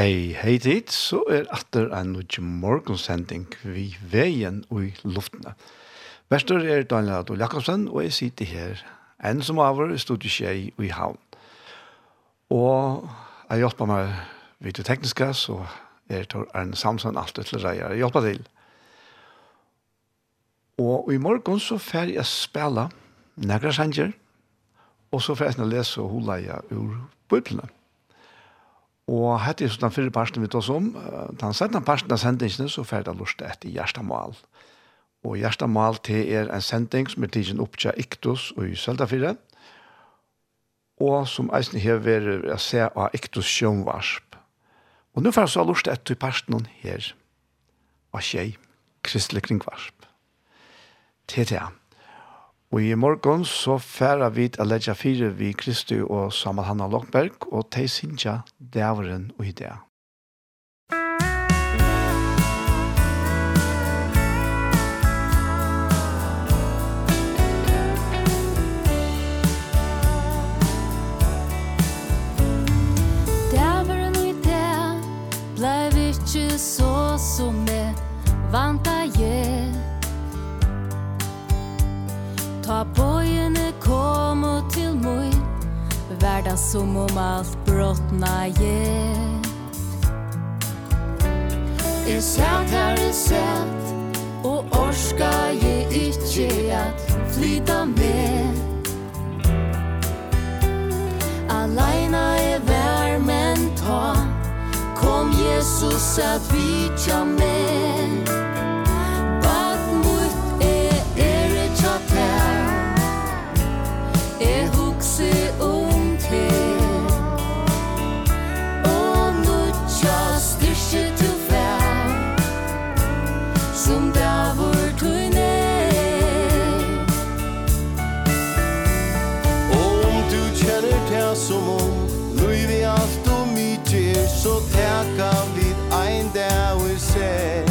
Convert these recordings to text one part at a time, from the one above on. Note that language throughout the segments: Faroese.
Ei, hei dit, så er atter en utje morgensending vi veien i luftene. Vestor er Daniel Adol Jakobsen, og jeg sitter her, en som avår, studier seg i havn. Og jeg hjelper meg vidt det tekniske, så er det Arne Samson alltid til reier. Jeg hjelper til. Og i morgen så fer jeg spela negra sanger, og så fer jeg lese og hula jeg ur bøyplene. Og hette er den fyrre parten vi tar om, den sette parten av sendingene, så ferdig lort etter Gjerstamal. Og Gjerstamal til er en sending som er tidsen opp til Iktus og i Søldafire, og som eisen her vil jeg se av Iktus sjønvarsp. Og nå ferdig så lort etter parten her, av tjej, Kristelig Kringvarsp. Til Og i morgen så færa vi til Ledja 4 vi Kristi og Samal Hanna Lokberg og Tei Sinja, Dæveren og Idea. Dæveren og Idea blei vi ikke så som vi vanta jeg Ta bojene kom og til moi Verda som om alt brottna gjev Jeg satt her jeg satt Og orska jeg ikkje at flyta med Alaina er vær men ta Kom Jesus at vitja med Så teka vid ein dag i sen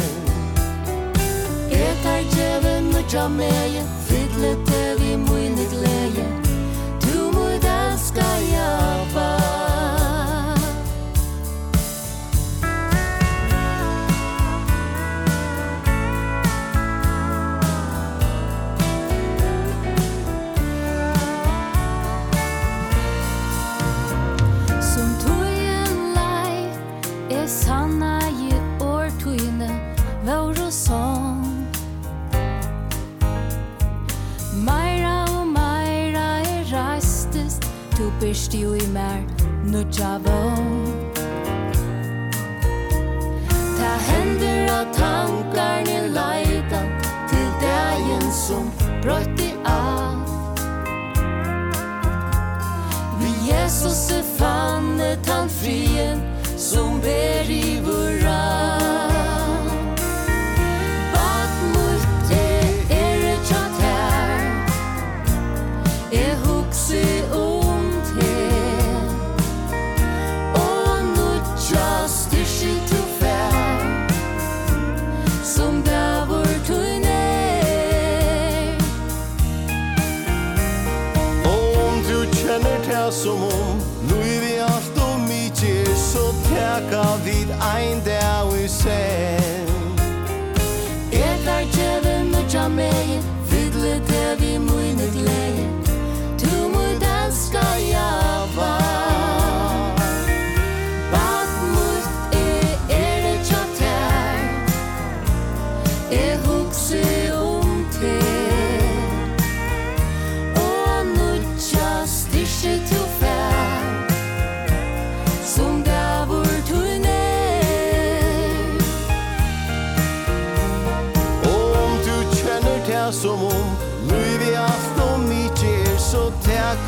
Etar djeven og jamme Oi jo i mer nu chavo Ta hender og tankarne leita Til dagen som brøtti av Vi Jesus er fannet han frien Som ber i vår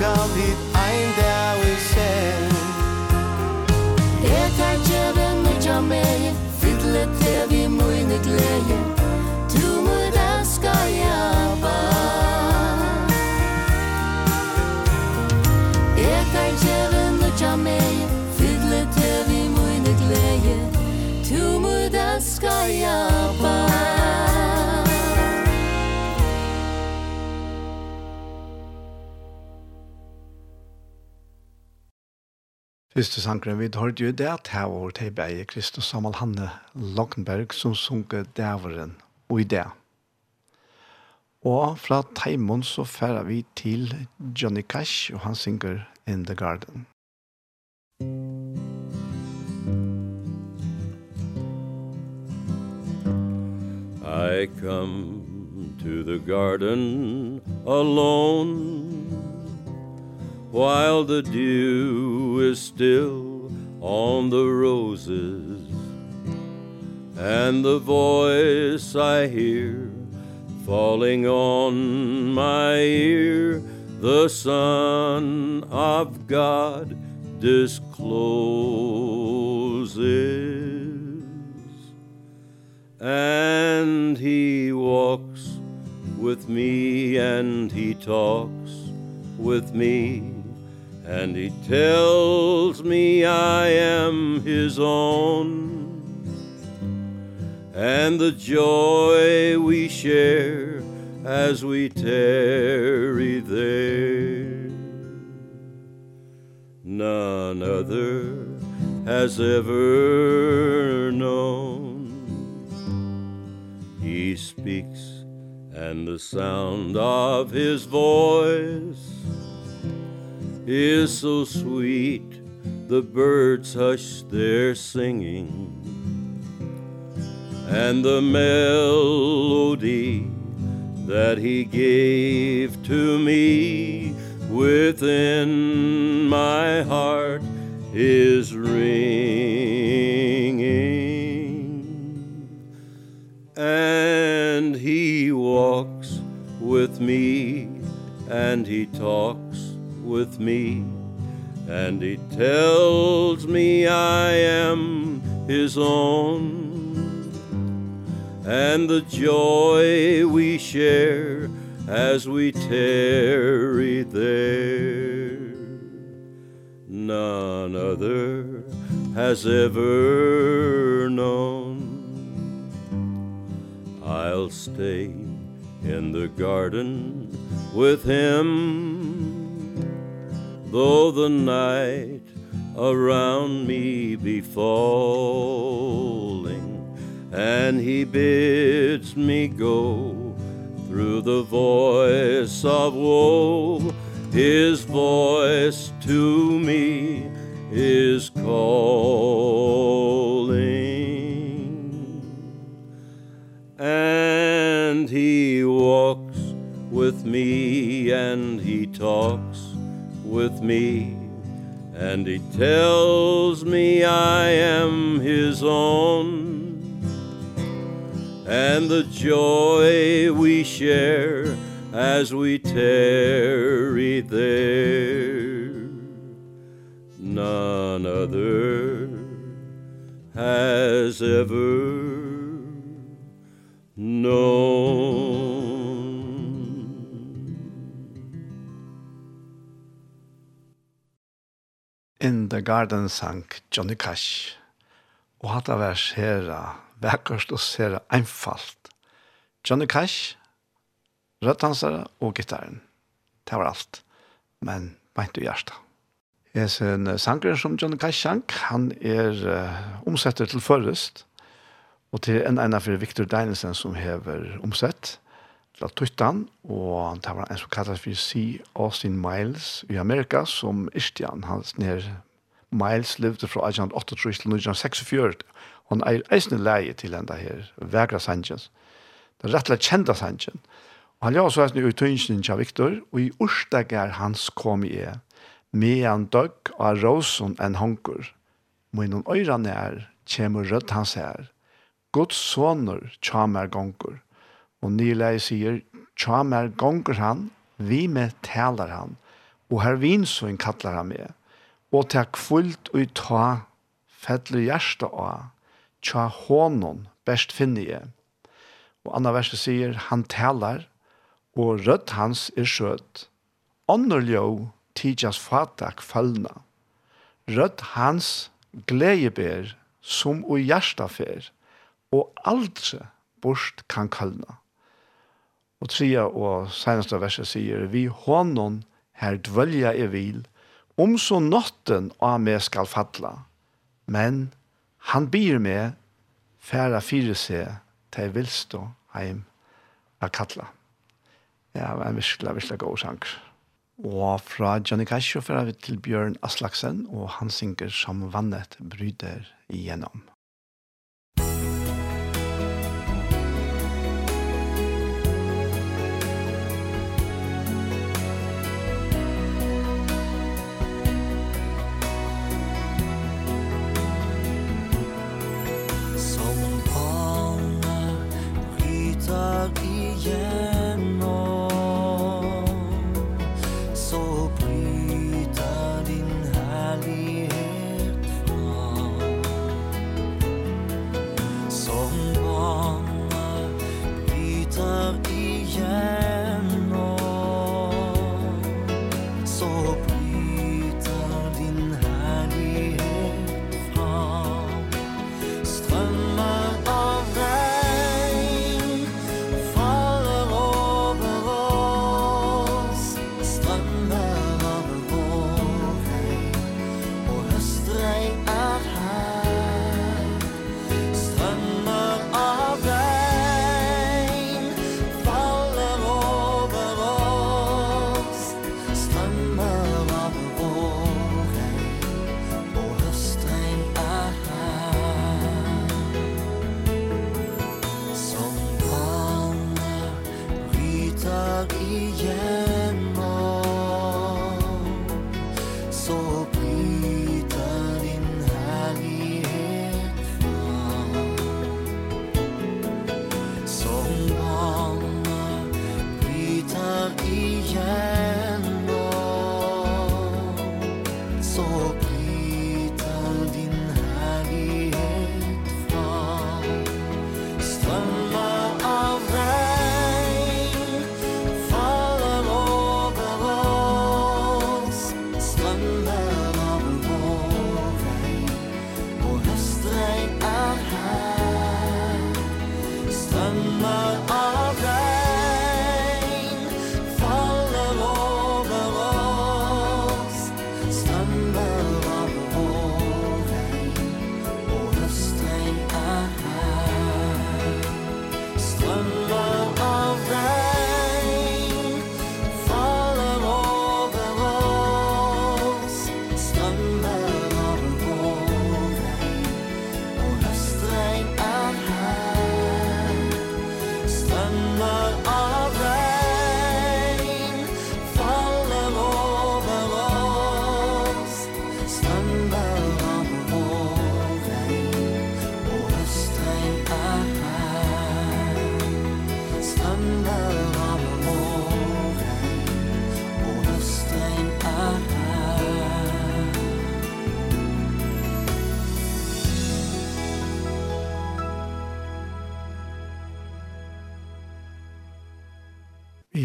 skal vi Kristus sangren vi har jo det at her var til beie Kristus Samal Hanne Lockenberg, som sunker dæveren og i det. Og fra Taimon så færer vi til Johnny Cash, og han synger In the Garden. I come to the garden alone while the dew is still on the roses and the voice I hear falling on my ear the son of God discloses and he walks with me and he talks with me. And he tells me I am his own. And the joy we share as we tarry there. None other has ever known. He speaks and the sound of his voice is so sweet the birds hush their singing. And the melody that he gave to me within my heart is ringing. And he walks with me and he talks with me and he tells me I am his own. And the joy we share as we tarry there none other has ever known. I'll stay in the garden with him though the night around me be falling and he bids me go through the voice of woe his voice to me is calling. And he walks with me and he talks with me and he tells me I am his own. And the joy we share as we tarry there none other has ever known. In the Garden sang Johnny Cash. Og hatt av vers her, vekkert og ser einfalt. Johnny Cash, rødtansere og gitaren. Det var alt. Men beint og hjertet. Jeg ser en sanger som Johnny Cash sang. Han er uh, omsetter til førrest. Og til en ene for Victor Deinesen som hever omsett spalt tuttan, og det var en som kallas for C. Austin Miles i Amerika, som Ishtian, hans nær Miles levde fra 1838 til 1946. Han er eisne leie til enda her, Vegra Sanchez. Det er rettelig kjenta Sanchez. Og han ljóð så eisne i tøynsen til Victor, og i orsdagar hans kom i e, mean døgg av rosen en honkur. Munnen øyrene er, kjemur rødt hans her. Guds soner tjamer gongur Og Nilei sier, «Tja mer gonger han, vi med talar han, og her vinsøyn kallar han med, og ta kvult og ta fettle hjärsta av, tja honon best finne jeg. Og anna verset sier, han talar, og rødt hans er skjøt. ånderljå jo, fatak fallna. Rødt hans gledeber, som og hjärsta fer, og aldri bort kan kallna. Og tria og senaste verset sier, vi honon her dvølja i vil, om så notten av meg skal falla, men han byr meg færa fire se til vilstå heim av kattla. Ja, det var en virkelig, virkelig god sang. Og fra Johnny Cash og fra til Bjørn Aslaksen, og han synger som vannet bryter igjennom. yeah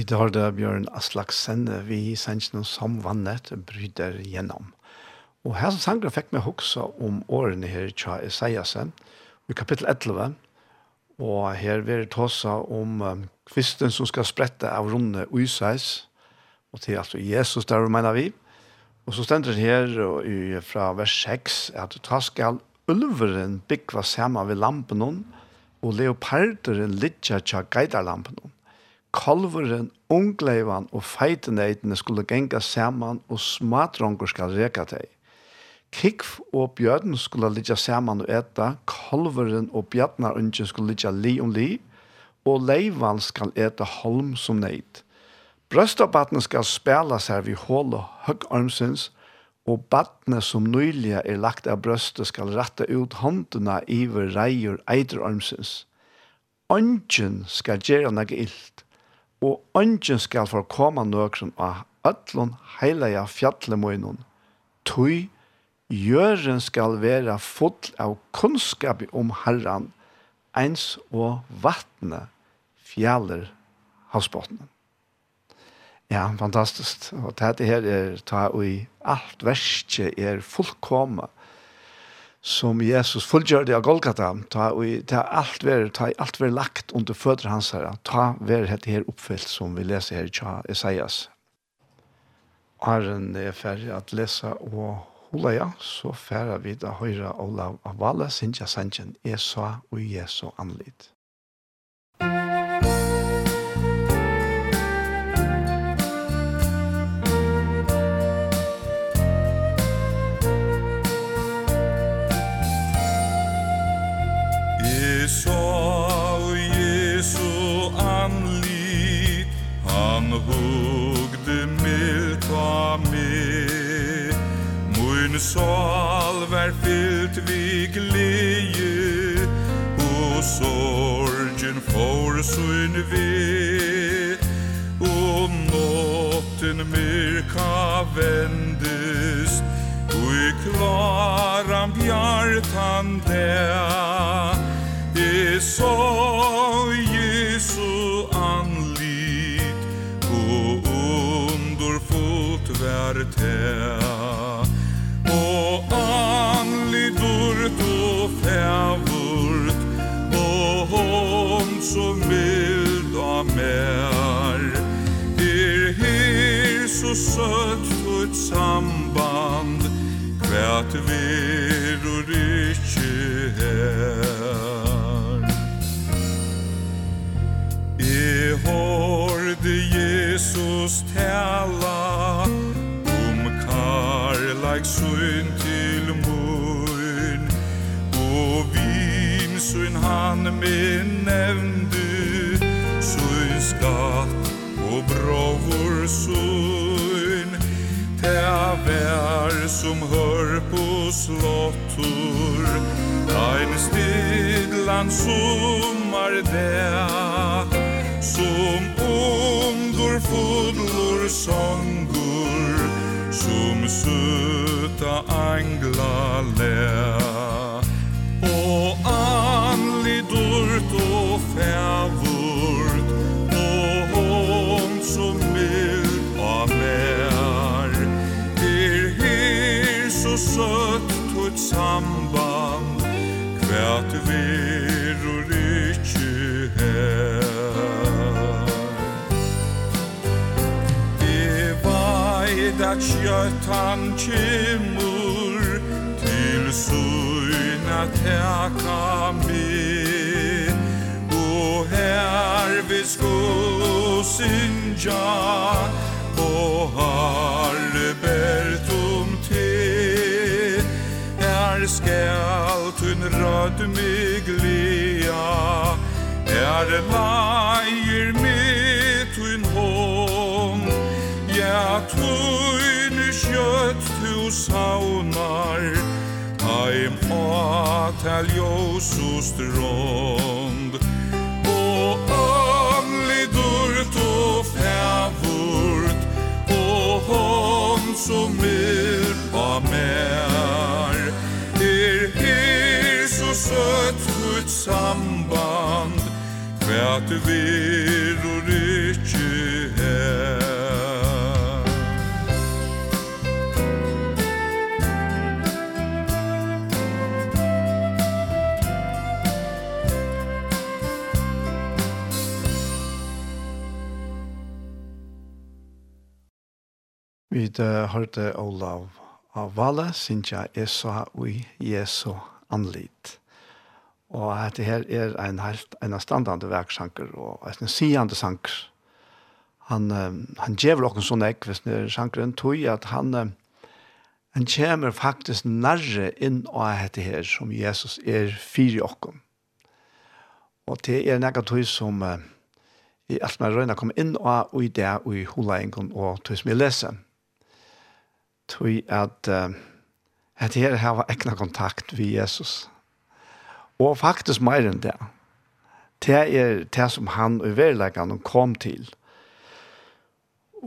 Vi det Bjørn Aslaksen vi sendte noen som vannet bryter gjennom. Og her som sanger fikk meg hoksa om årene her tja Isaiasen i kapittel 11, og her vil jeg tåse om um, kvisten som skal sprette av runde uiseis, og til altså Jesus der, mener vi. Og så stender det her og, i, fra vers 6, at ta skal ulveren bygva sammen ved lampen og leoparderen litja tja geidarlampen kalveren, ungleivan og feiteneitene skulle genga saman og smadronger skal reka teg. Kikv og bjørn skulle ligga saman og eta, kalveren og bjarnar unge skulle ligga li om li, og leivan skal eta holm som neit. Brøstabatten skal spela seg vi hål og høgg armsins, og battene som nyliga er lagt av brøstet skal ratta ut håndene iver reier eiderarmsins. Ongen skal gjøre noe illt, og ønsken skal for komme nøkron av øtlån heilige fjallemøynen. Tøy, jøren skal være full av kunnskap om herren, eins og vattnet fjaller havsbottenen. Ja, fantastisk. Og dette her er ta i alt verste er fullkomne som Jesus fullgjørte av Golgata, ta, og ta alt ver, ta alt ver lagt under fødder hans her, ta ver hette her oppfyllt som vi leser her i Esaias. Arren er ferdig at lese og hula ja, så færa vi da høyra Olav av Vala, Sintja Sanchen, Esa og Jesu anlit. så Jesu anlit. Han hugde milt av mig. Mun sal var fyllt vi gleje Og sorgen for sin ve Og nåtten myrka vendest Og i klaran bjartan der. Jeg så Jesu anlit Og underfullt vær tæ Og anlit vort og fævurt Og hon så mild av mer. Er her så søtt for samband Kvært verur ikkje her hørde Jesus tala om karlag sønn til mun og vin sønn han min nevndu sønn skatt og brovur sønn Ta vær som hör på slottur Ein stiglan sommar der. Som under fodlor sångur Som söta angla lär at skjøttan kjemur til søgna teka med og her vi sko synja og harle bertum te er skal tun rød mig glia er lai havnar Taim ha tal Josu strond Og anlidurt og fævurt. Og hon som er på mer. Er her så søtt Guds samband? Kvært virur Vi hørte Olav av Vala, Sintja Esa og Jesu anlit. Og dette her er en helt en standande verksanker og en siande sanker. Han, han gjør noen sånn ek, hvis det er sankeren tog, at han, han kommer faktisk nærre inn av dette her som Jesus er fyrir okken. Og det er nekka tog som i alt med røyna kom inn av og i det og i hulaingen og tog som jeg leser tog at uh, at her har ekna kontakt vi Jesus. Og faktisk mer enn det. Det er det som han og verleggene kom til.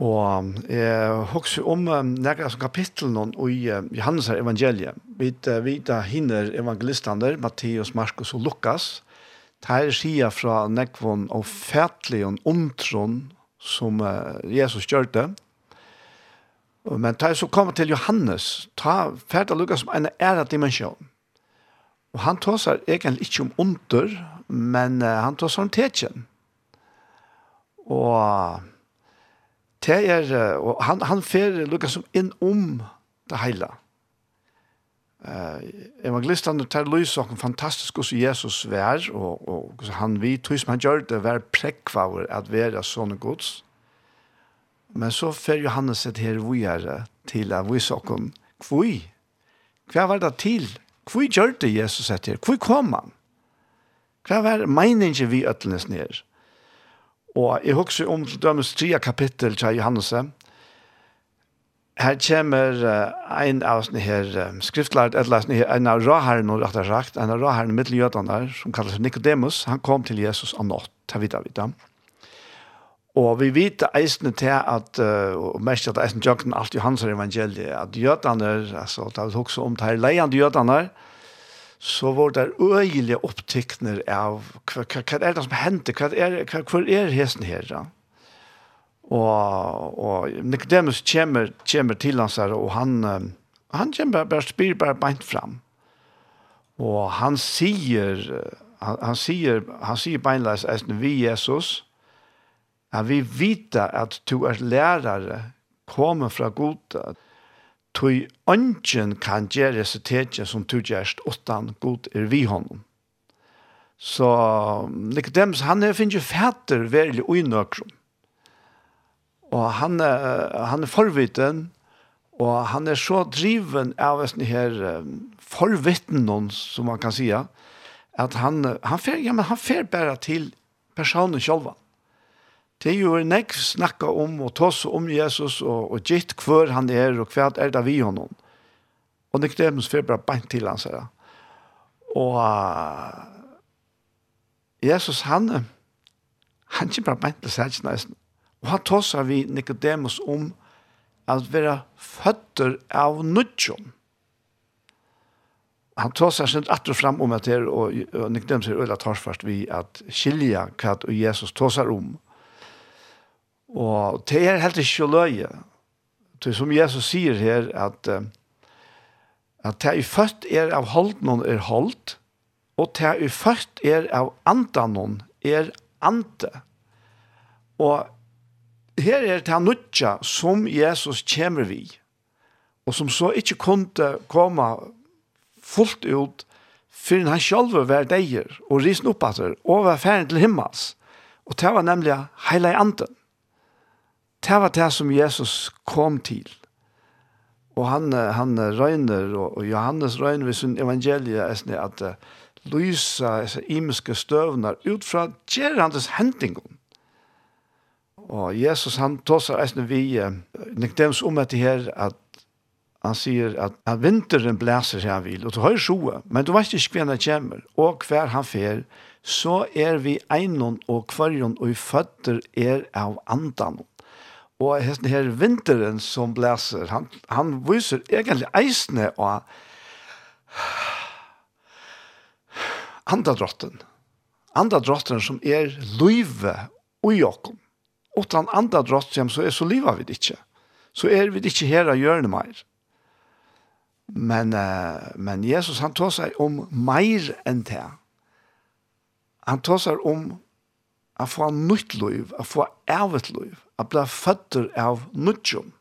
Og jeg husker om um, nærkere som kapittel noen i uh, Johannes evangeliet. Vi vet uh, hinner evangelistene, Matteus, Markus og Lukas. Det her sier fra nekvån og fætlig og omtron som uh, Jesus gjør det. Men da jeg så kommer til Johannes, ta ferdig Lukas som en ære dimensjon. Og han tåser egentlig ikke om under, men han tåser om tetjen. Og det er, og han, han fer Lukas som inn om det hele. Uh, evangelistene tar lys og fantastisk hos Jesus vær, og, og han vi tog som han gjør det, vær prekvaver at være sånne gods. Men så fer Johannes et her vujere til å vise oss kom kvui. Hva var det til? Kvui gjør det Jesus et her? Kvui kom han? Hva var meningen vi øtlenes ned? Og jeg husker om dømes tre kapittel til Johannes. Her kommer en av sånne her skriftlært, en av råherren, og rett og slett, en av raheren middel der, som kalles Nicodemus, han kom til Jesus av nått, til vidt av vidt av. Og vi vet eisne til at, uh, og mest at eisne jøkken alt Johans evangeliet, at jødene, altså, da vi også om det her leiende jødene, så var det øyelige opptikner av hva, hva, hva er det som hendte, hva er, hva, hva er hesten her, da? Og, og Nicodemus kommer, kommer til hans her, og han, han kommer bare spyr bare beint fram. Og han sier, han, han sier, han sier beinleis eisne vi Jesus, og at vi vita at du er lærare kommer fra goda. Tui ønsken kan gjere seg som du gjerst åttan god er vi honom. Så Nicodemus, han er finnje jo verilig uinøkron. Og han, han er forviten, og han er så driven av denne her forvitnen, som man kan sija, at han, han fer, ja, men han fer bare til personen sjølvan. Det er jo nek snakka om og tås om Jesus og, og gitt hver han er og hva er det vi honom. Og Nikodemus fyrir bare beint til han sier. Og uh, Jesus han han er bare beint til seg nesten. Og han tås vi Nikodemus om at være føtter av nudjon. Han tås av sin atter fram om at det er og, og Nikodemus er øyla tarsfast vi at skilja hva Jesus tåsar om. Og det er helt ikke løye. Det som Jesus sier her, at, at det er født er av holdt noen er holdt, og det er født er av andan noen er ante. Og her er det nødja som Jesus kommer vi, og som så ikke kunne komme fullt ut, for han selv var deier, og risen opp etter, og var ferdig til himmels. Og det var nemlig hele anden. Det var det som Jesus kom til. Og han, han røyner, og Johannes røyner ved sin evangelie, at uh, lysa imiske støvnar ut fra gjerandes hendingen. Og Jesus han tåser eisne vi uh, nekdems om etter her at han sier at, at vinteren blæser her vil, og du har sjoe, men du vet ikke hvem han kommer, og hver han fer, så er vi einon og kvarjon og i føtter er av andan. Og hesten her vinteren som blæser, han, han viser egentlig eisne og andadrotten. Andadrotten som er løyve og jokken. Utan andadrotten så er så livet vi ikke. Så er vi ikke her å gjøre det mer. Men, men Jesus han tar seg om mer enn det. Han tar seg om å få nytt liv, å få ævet liv, at bli føtter av nudjum.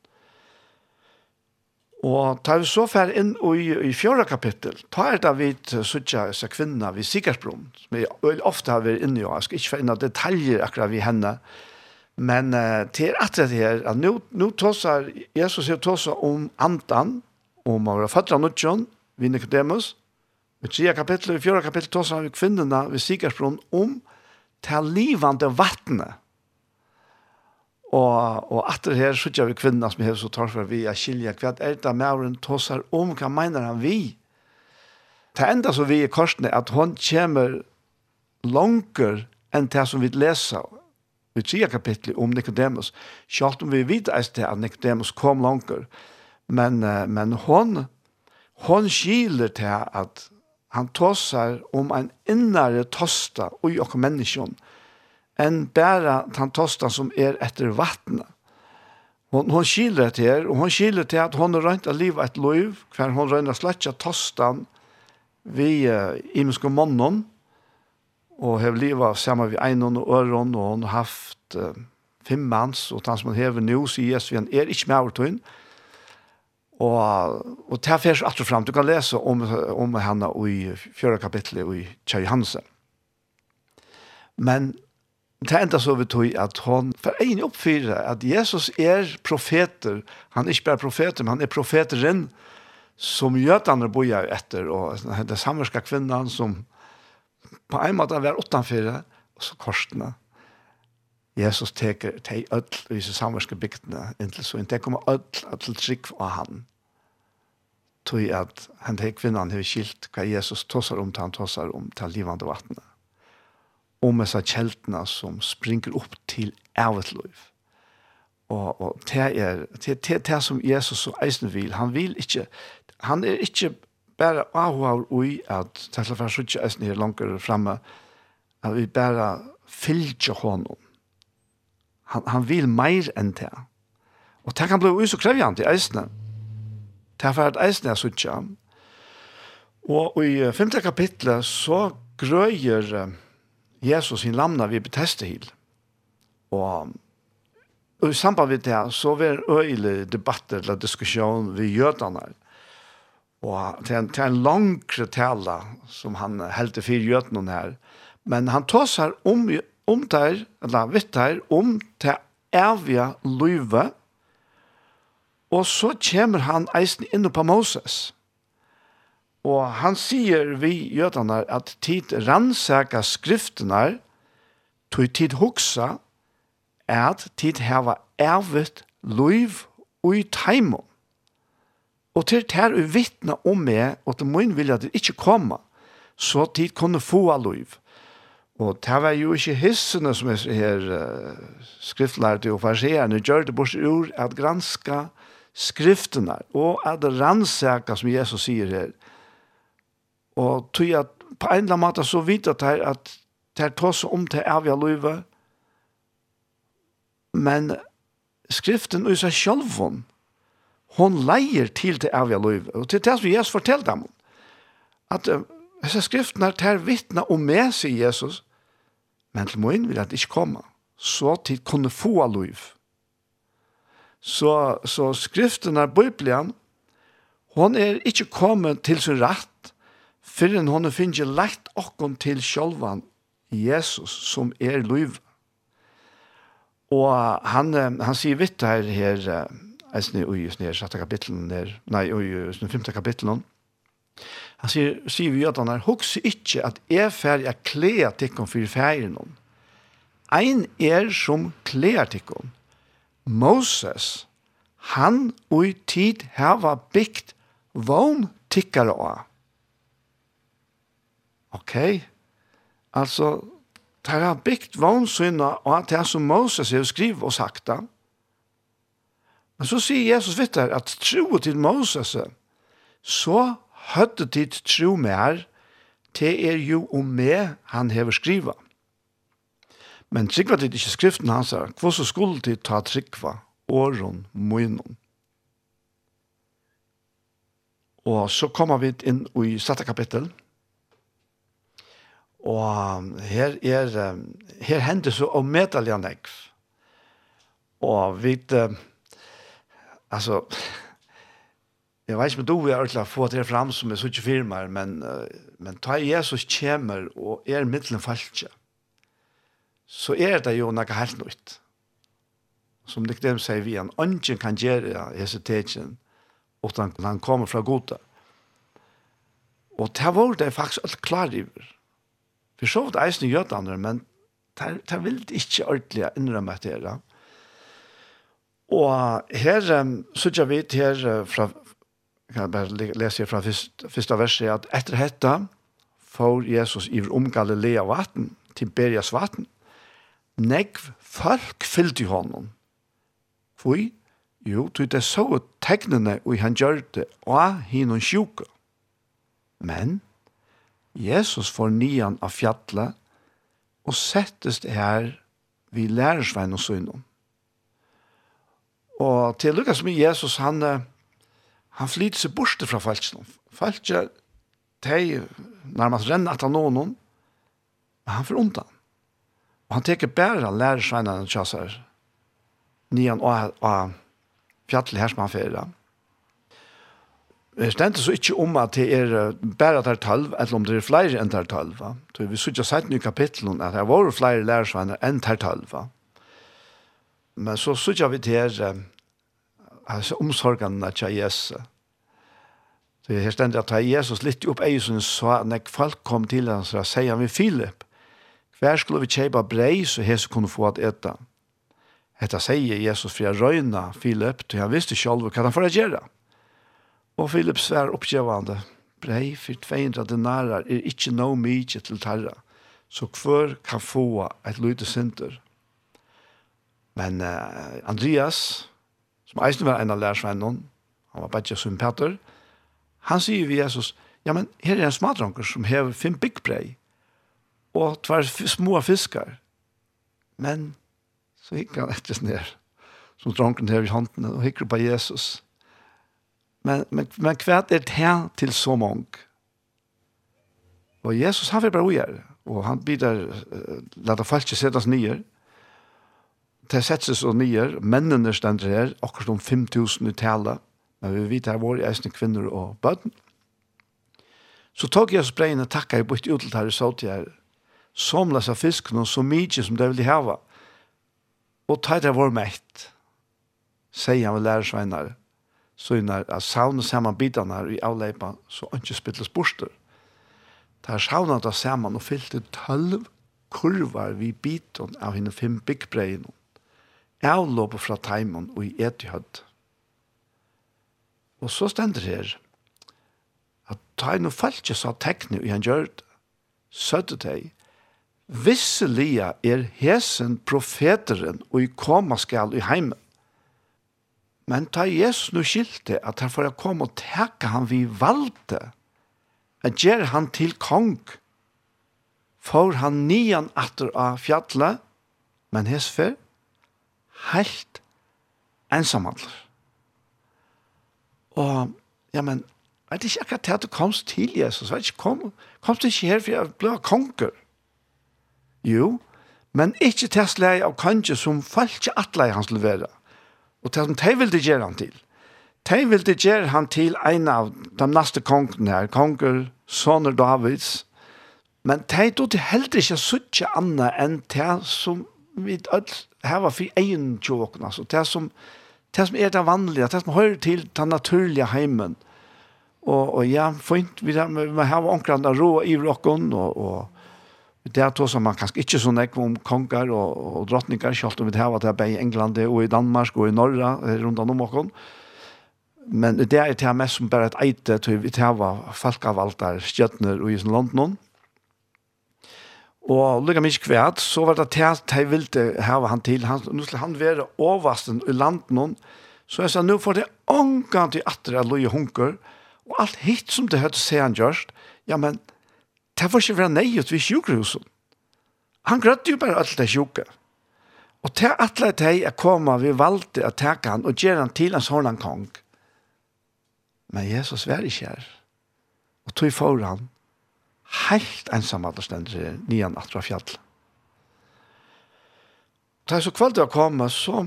Og tar vi så fær inn i, i fjorda kapittel, ta er det vi suttja disse kvinna vid Sikarsbron, som vi ofte har vært inne i, jeg skal ikke få inn detaljer akkurat vi henne, men uh, til at det her, at nå, nå tåsar, Jesus sier tåsar om andan, om å være føtter av nudjon, vi Nicodemus, i tredje kapittel, i fjorda kapittel tåsar vi kvinnerna vid Sikarsbron om til livande vattnet, Og, og at her sitter vi kvinner som har så tar for vi er skilje. Hva er det Mauren tosser om? Hva mener han vi? Det enda som vi i korsene at hun kommer langer enn det som vi leser i tida kapitlet om Nikodemus. Selv om vi vet at Nikodemus kom langer. Men, men hon hon skiler til at han tåsar om en innare tosta og jo menneskjon enn bæra den tostan som er etter vattnet. Hon, hon skiler til her, og hon skiler til at hon røynt av livet et liv, hver hon røynt av sletja tostan vi uh, imenske månen, og hev livet sammen vi einon og øron, og hon har haft uh, fem mans, og han som han hever nå, sier Jesus, han er ikke med overtøyen, Og, og det er først fram. Du kan lese om, om henne i fjøra kapitlet i Kjøy Hansen. Men Det enda så vi tog at hon for en oppfyrer at Jesus er profeter. Han er ikke bare profeter, men han er profeteren som jødene bor etter, og den samerska kvinnan som på en måte var utenfor og så korsene. Jesus teker til ødel i disse samerske bygdene inntil så. Det kommer ødel til trygg av han. Tog at han til kvinnan har skilt hva Jesus tosar om til han tosar om til livande vattnet om disse kjeltene som springer opp til evigt liv. Og, og det er det, det, det som Jesus og eisen vil. Han vil ikke, han er ikke bare avhåver ui at det er for ikke eisen er langere fremme, at vi bare fylger honom. Han, han vil mer enn det. Og det kan bli så krevjant i eisene. Det er for at eisene er suttje. Og i femte kapitlet så grøyer Jesus sin lamna vi beteste hil. Og, og i samband med det så var øyelig debatter eller diskusjon ved jødene. Og til en, til en langre tale som han heldte for jødene her. Men han tar seg om, om der, eller vitt der, om til evige løyve. Og så kommer han eisen inn på Moses. Og han sier vi jødene at tid rannsaka skriftene, tog tid hoksa, at tid heva ervet liv ui taimon. Og til ter u vittna om meg, og til min vilja at det ikkje koma, så tid kunne få av loiv. Og det var jo ikke hissene som er her uh, skriftlærte og farserende gjør det bort ur at granska skriftene og at rannsaka, som Jesus sier her, Og tog at på en eller annen måte så vidt at det at det tås om til avgjør løyve, men skriften i seg selv hun, hun leier til til avgjør løyve. Og til det som Jesus fortalte dem, at disse skriftene er til vittne om meg, sier Jesus, men til min vil at ikke komme, så til kunne få løyve. Så, så skriften er Bibelen, Hon er ikke kommet til sin rett, Fyrren hon finner lagt okkon til sjolvan Jesus som er liv. Og han, han sier vitt her, her jeg snir ui, snir sjette kapitlen, der, nei, ui, snir femte kapitlen. Han sier, sier vi at han er, hoks ikkje at jeg fer jeg klea tikkon fyrir ferien. Ein er som klea tikkon. Moses, han ui tid hava byggt vogn tikkare av ok, altså, det har bygd vognsyna og det er som Moses har skrivet og sagt det. Men så sier Jesus vidt her at tro til Moses, så høtte tid tro mer, det er jo om meg han har skrivet. Men tryggva tid ikke skriften hans her, hva så skulle tid ta tryggva, åren, munnen. Og så kommer vi inn i satte kapittel, Og her er, her hender så om han ekv. Og vi, altså, jeg vet ikke om du vil ordentlig få det fram som er så ikke firmaer, men, men ta Jesus kommer og er middelen falske. så er det jo noe helt nytt. Som det dem sier vi, han ønsken kan gjøre Jesu tegjen, og han kommer fra gode. Og det var det faktisk alt klar i Vi så vidt eisen i jødene, men det vil ikke ordentlig innrømme etter det. Og her, så jeg vidt her fra, kan jeg bare lese fra første verset, at etter dette får Jesus i om Galilea vatten, til Berias vatten. Negv folk fyllt i honom. Fui, jo, du det så tegnene og han gjør det, og hin og sjuke. Men, Jesus får nian av fjallet og settest her vi lærersvein og synom. Og til lukka som Jesus, han, han flyter seg bort fra falskene. Falskje, de nærmast renner at noen, men han får undan. Og han teker bare lærersveinene tjasser nian av fjallet her som han fyrir Det stender så ikke om at det er bare der talv, eller om det er flere enn der talv. Så vi sier sett i kapitlen at det var flere lærersvenner enn der talv. Men så sier vi til her, altså omsorgene til Jesus. Så her stender at Jesus litt opp eisen at når folk kom til han, så sier han ved Philip, hver skulle vi kjøpe brei så Jesus kunne få at etta. Hetta sier Jesus for jeg røyna Filip, til han visste selv hva han får gjøre. Og Philip svær oppgjevande. Brei for 200 denarar er ikkje no mykje til tarra, så hver kan få et lydde synder. Men uh, Andreas, som eisen var en av lærersvennen, han var bare som Peter, han sier vi Jesus, ja, men her er en smadronker som hever fem byggbrei, og tvær små fiskar. Men så gikk han etter ned, som dronken hever i hånden, og hikker på Jesus. Men, men, men hva er det til så mange? Og Jesus han vil bare gjøre og han bidrar uh, lata falske setas nyer. Det settes så nyer, mennene stender her, akkurat om 5.000 i tale, men vi vet her er eisne kvinner og bøtten. Så tog jeg spreien og takka i bort ut til her i saut her, somlas av fisken og så mykje som det ville hava, og ta det vår mekt, sier han ved lærersveinar så er det at savnet sammen bitene i avleipa, så ikke spilles borster. Det er savnet det sammen og fyllte tølv kurvar vi biten av henne fem byggbreien. Avlåpet fra teimen og i etihøtt. Og så stender her at ta en og falske sa tekne i han gjør det. Søtte deg. Visselia er hesen profeteren og i koma skal i heimen Men ta Jesus nu skilte at han får komme og teka han vi valde, at gjer han til kong, får han nian atter av fjallet, men hesfer, helt ensamhandler. Og, ja, men, vet ikke akkurat til at du komst til Jesus, vet ikke, kom, komst ikke her for jeg ble konger. Jo, men ikke til slag av kanskje som falt ikke atle i hans levere. Og det som de ville gjøre han til, de ville gjøre han til en av de neste kongene her, konger, soner Davids, men de tog til heller ikke suttje annet enn det som vi alle her for egen tjåkene, altså det som, det som er det vanlige, det som hører til den naturlige heimen. Og, og ja, fint, vi, vi har omkring ro rå i rocken, og, og det er som man kanskje ikke så nekk om konger og, og drottninger, selv om vi har vært her i England og i Danmark og i Norra rundt om åkken. Men det er til mest som bare et eite til vi har folk av alt der og i sin land noen. Og lykke mye kvært, så var det til at jeg ville hava han til. Han, nå skulle han være overvasten i landet noen. Så jeg sa, nå får det ångan til det av loje hunker. Og alt hitt som det hørte seg han gjørst, ja, men det var ikke være nøyet ved sjukhusen. Han grøtte jo bare alt det sjuke. Og til alle de er kommet, vi valgte å ta han og gjøre han til en sånn kong. Men Jesus var ikke her. Og tog for han helt ensam at det stendte nian atra fjall. Da jeg så kvalt å komme, så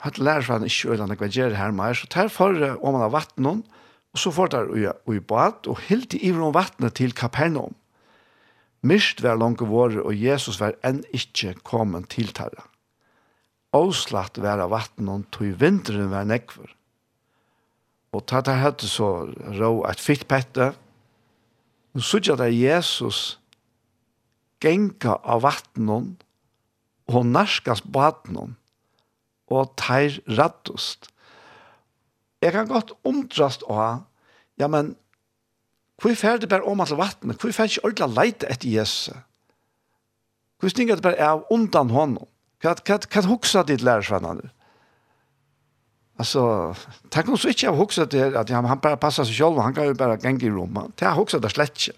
hadde lærer for han ikke øyne hva gjør her med, så tar for om han har vattnet noen, Og så får der i, bad, og helt i ivron vattnet til Kapernaum. Mist var langt våre, og Jesus var enn ikke kommet til terra. Åslatt var av vattnet, tog vinteren var nekvar. Og ta der hette så rå et fitt pette. Nå sykja der Jesus genka av vattnet, og narskas badnet, og teir rattust jeg kan godt omdrast å ha, ja, men hvor fer det bare om alle vattnet? Hvor fer ikke ordentlig leite etter Jesus? Hvor stinger det bare av undan hånden? Hva, hva, hva huksa ditt lærersvennene? Altså, tenk om så ikke jeg huksa det at han, han bare passer seg selv, han kan jo bare genge i rommet. Det har huksa det slett ikke.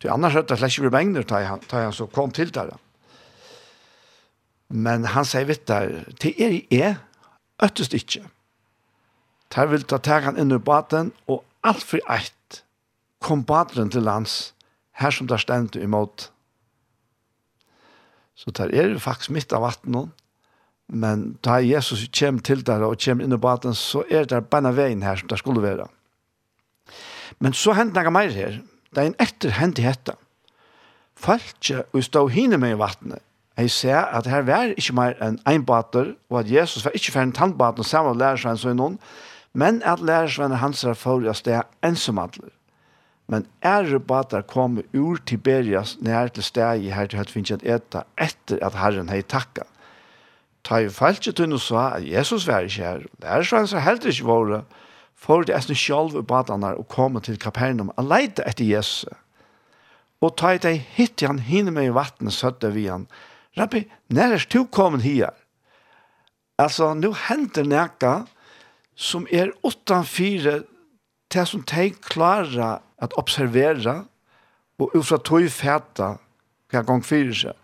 Det annars hørte det slett ikke blir mengder, da han, han så kom til der. Men han sier, vet du, det er jeg, øttest ikke. Der vil ta tag han inn i baten, og alt for eit kom bateren til lands, her som der stendt imot. Så der er faktisk midt av vattnet, men da Jesus kommer til der og kommer inn i baten, så er det bare veien her som der skulle være. Men så hendte noe mer her. Det er en etter hendte hette. Falkje og stå hine med i vattnet. Jeg ser at her var ikke mer enn en bater, og at Jesus var ikke ferdig tannbaten sammen med lærer seg en sånn, Men at lærersvenner hans er for å stå ensomadler. Men ære batar kom ur Tiberias nær til steg i her til høyt finnes eta etter at Herren hei takka. Ta i falske tunn og sa at Jesus var ikke her. Lærersvenner er heller ikke våre. For det er sånn sjálf i badene og komme til Kapernaum og leite etter Jesus. Og ta i deg hitt han hinne med i vattnet søtte vi han. Rabbi, nær er du kommet her? Altså, nu henter nekka, som er utanfyre til som de klarer at observera og ut fra tog fæta hver gang fyrir seg.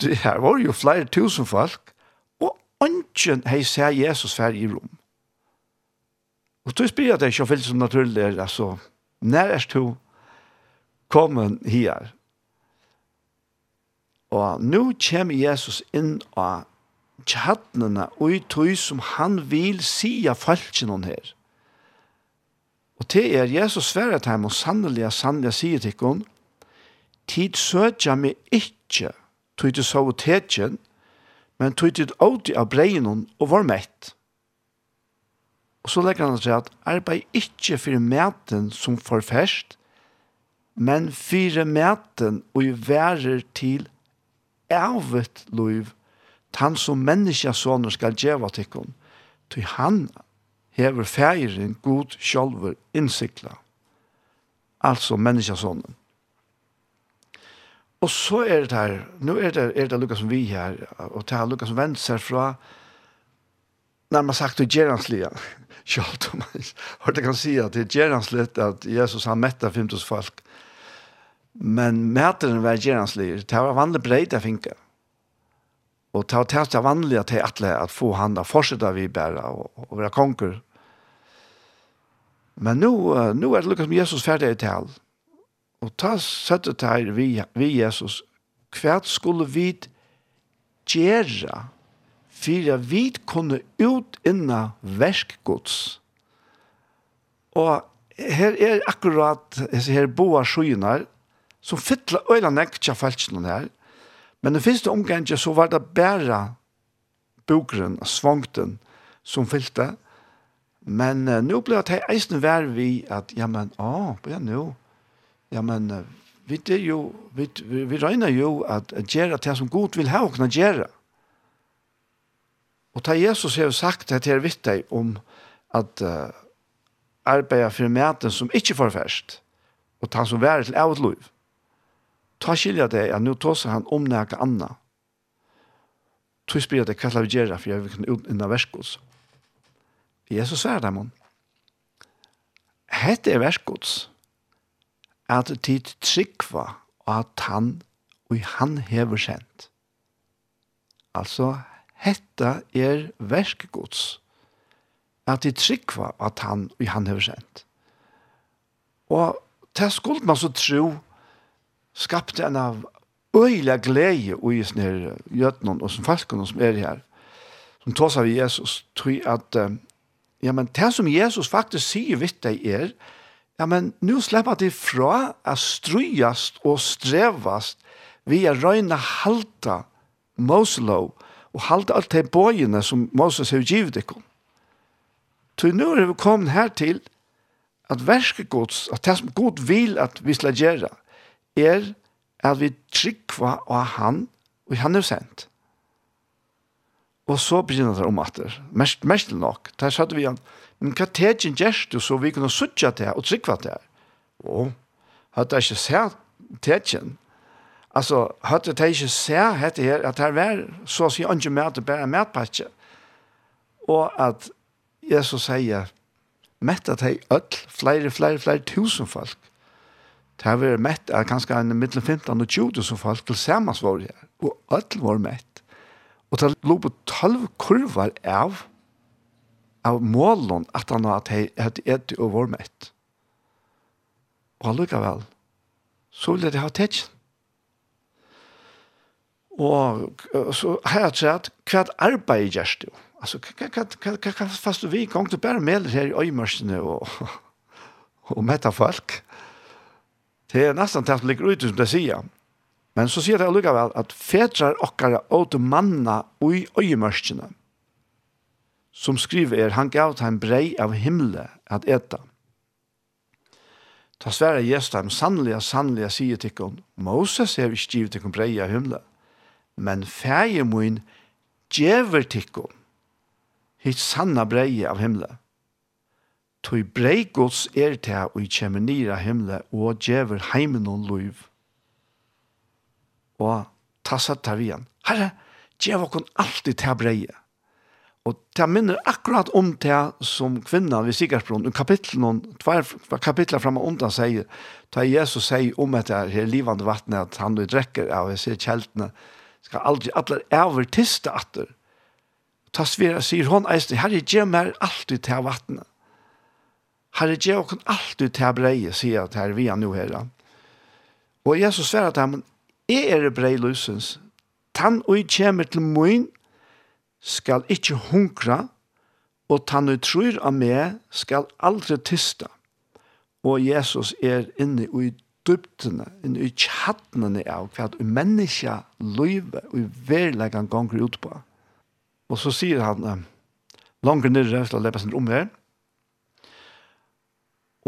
Det her var jo flere tusen folk og ønsken hei se Jesus fær i rom. Og tog spyrir at det ikke fyllt som naturlig er, altså, når er du kommet her? Og nå kommer Jesus inn av kjadnene og i tøy som han vil sija falskjen hon her. Og til er Jesus svære til ham og sannelig, sannelig sier til hon, tid søtja meg ikke, tog til så tetjen, men tog til åti av breien hon og var mett. Og så legger han seg at arbeid ikke for meten som forferst, men fyrir meten og i værer til ævet liv han som menneska soner skal djeva tikkun, til han hever feirin god sjálfur innsikla, altså menneska sonen. Og så er det her, nå er det, er det Lukas som vi her, og det er Lukas som vent seg fra, nærmest sagt, til Geranslia, kjalt om han, det kan si at det er Geranslia at Jesus har mett av 50 folk, men mæteren var Geranslia, det var vanlig breit jeg finka, Og ta til det vanlige til atle at få han da fortsette vi bæra og, og være konger. Men nå, nu er det lukket med Jesus ferdig i tal. Og ta søttet her vi, vi Jesus. Hva skulle vi gjøre for at vi kunne ut inna verskgods? Og her er akkurat her boa skynar som fytla øyla nekja falskene her. Men den første omgangen så var det bare bokeren og svangten som fylte. Men uh, nå ble det eisen vær vi at, ja, men, å, ja, nå, ja, men, uh, vi, det jo, vi, vi, vi regner jo at gjøre det som Gud vil ha og kunne gjøre. Og ta Jesus har sagt det til vitt deg om at uh, arbeide for maten som ikke får først, og ta som vær til avtløyv ta skilja det at nu tåser han om näka anna. Tu spyrir det kallar vi gjerra, for jeg vil kunne utnynda verskods. Jesus sier det, man. Hette er verskods, at tid tryggva at han og han hever sendt. Altså, hette er verskods, at tid tryggva at han og han hever sendt. Og til skuld man så tro, skapte en av øyla glede i sånne gjøtene og som falskene som er her, som tås av Jesus, tror at ja, men det som Jesus faktisk sier vidt deg er, ja, men nå slipper de fra å strøyast og strevast vi er røyne halta Moselov og halta alt de bøyene som Moses har givet dere. Så nå er vi kommet her til at verskegods, at det som god vil at vi skal gjøre, er at vi tryggva av han, og han er sendt. Og så begynner det om at det, mest, mest nok, der satt vi han, men hva tegjen gjerst du så vi kunne suttja til og tryggva til? Å, hadde jeg ikke sett tegjen. Altså, hadde jeg ikke sett dette her, at her var, så å si, ikke mer til bare matpakke. Og at Jesus sier, mettet jeg ødel, flere, flere, flere tusen folk. Det har vært mett av kanskje en middelen 15 og 20 som folk til sammen var det her. Og alt var mett. Og det lå på 12 kurver av av målen at han hadde hatt et og var mett. Og allikevel, så ville det ha tetsjen. Og så har jeg sett hva arbeid gjørs du. Altså, hva fast du vi gang til bare med her i øymørsene og, og mette folk. Ja Det er nesten til at det ligger ute som det sier. Men så sier det allikevel at fedrar okkara åte manna ui øyemørskene, som skriver er, han gav til en brei av himle at eta. Ta svære gjestheim, sannlige, sannlige, sier tikkun, Moses er ikke givet tikkun brei av himle, men feie mun djever tikkun, hitt sanna brei av himle. Tui brei gods er ta og i kjemme nira himle og djever heimen og luiv. Og tassa tar igjen. Herre, djever kon alltid ta breie. Og det minner akkurat om det som kvinnan ved Sigersbron, og kapitlen, tvær kapitler framme om det sier, da Jesus sier om dette her livande vattnet, at han du drekker av, jeg ser kjeltene, skal aldri alle over tiste atter. Ta svira sier hon eisne, herre, gjør meg alltid til vattnet. Herre, jeg kan alltid ta breie, sier at her vi er nå her. Og Jesus sver at han, jeg er brei løsens. Tann og jeg kommer til min, skal ikkje hunkra, og tann og trur av meg, skal aldri tysta. Og Jesus er inne i dybtene, inne i kjattene av hva et menneska løyve og i verleggen ganger ut på. Og så sier han, langer nere, så lepper sin rom her,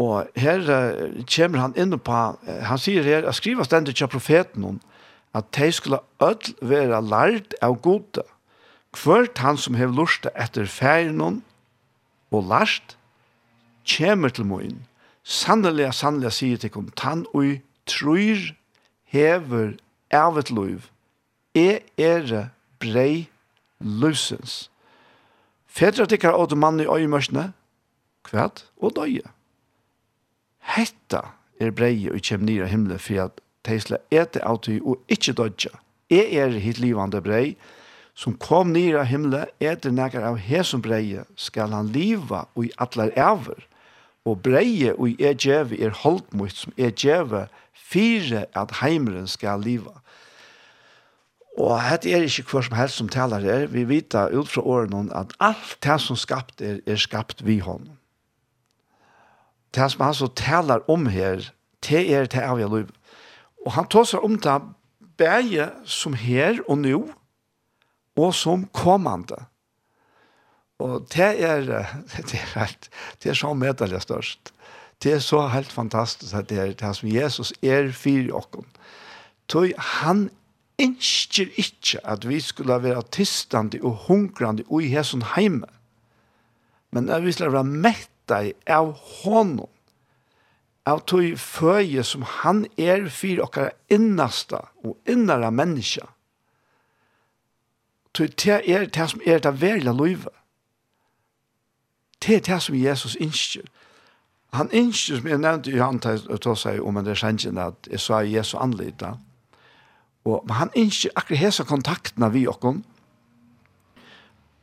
Og her uh, kommer han inn på, uh, han sier her, jeg skriver stendet til profeten om, at de skulle ødel være lært av gode. Hvert han som har lusta etter ferien og lært, kommer til moen. Sannelig, sannelig sier til kom, tann og tror hever av et liv. E er brei løsens. Fedre tikkar åt mann i øyemørsene, kvært og døye hetta er brei og kjem nira himmelen for at teisla ete av ty og ikkje dodja. Jeg er hitt livande brei, som kom nira himmelen, etter nekker av hesum breie, skal han liva og i atler æver. Og breie og i er djeve er holdmutt som er djeve fire at heimeren skal liva. Og hette er ikke hver som helst som taler her. Vi vita ut fra årene at alt det som skapt er, er skapt vi hånden det som han så taler om her, det er det av liv. Og han tåsar om det bæge som her og nu, og som kommande. Og det er, det er, helt, det er så medelig størst. Det er så helt fantastisk at det er det som Jesus er for oss. Så han ønsker ikke at vi skulle være tistande og hungrande og i hesson heime. Men at vi skulle være mett deg av honom, av tog føje som han er for okkara innaste og innara menneska. Tog det er det som er det verla løyve. Det er det som Jesus innskjer. Han innskjer, som jeg nevnte i han til å seg om en resengen at jeg sa Jesus anlita, og men han innskjer akkurat hese kontaktene vi okkara,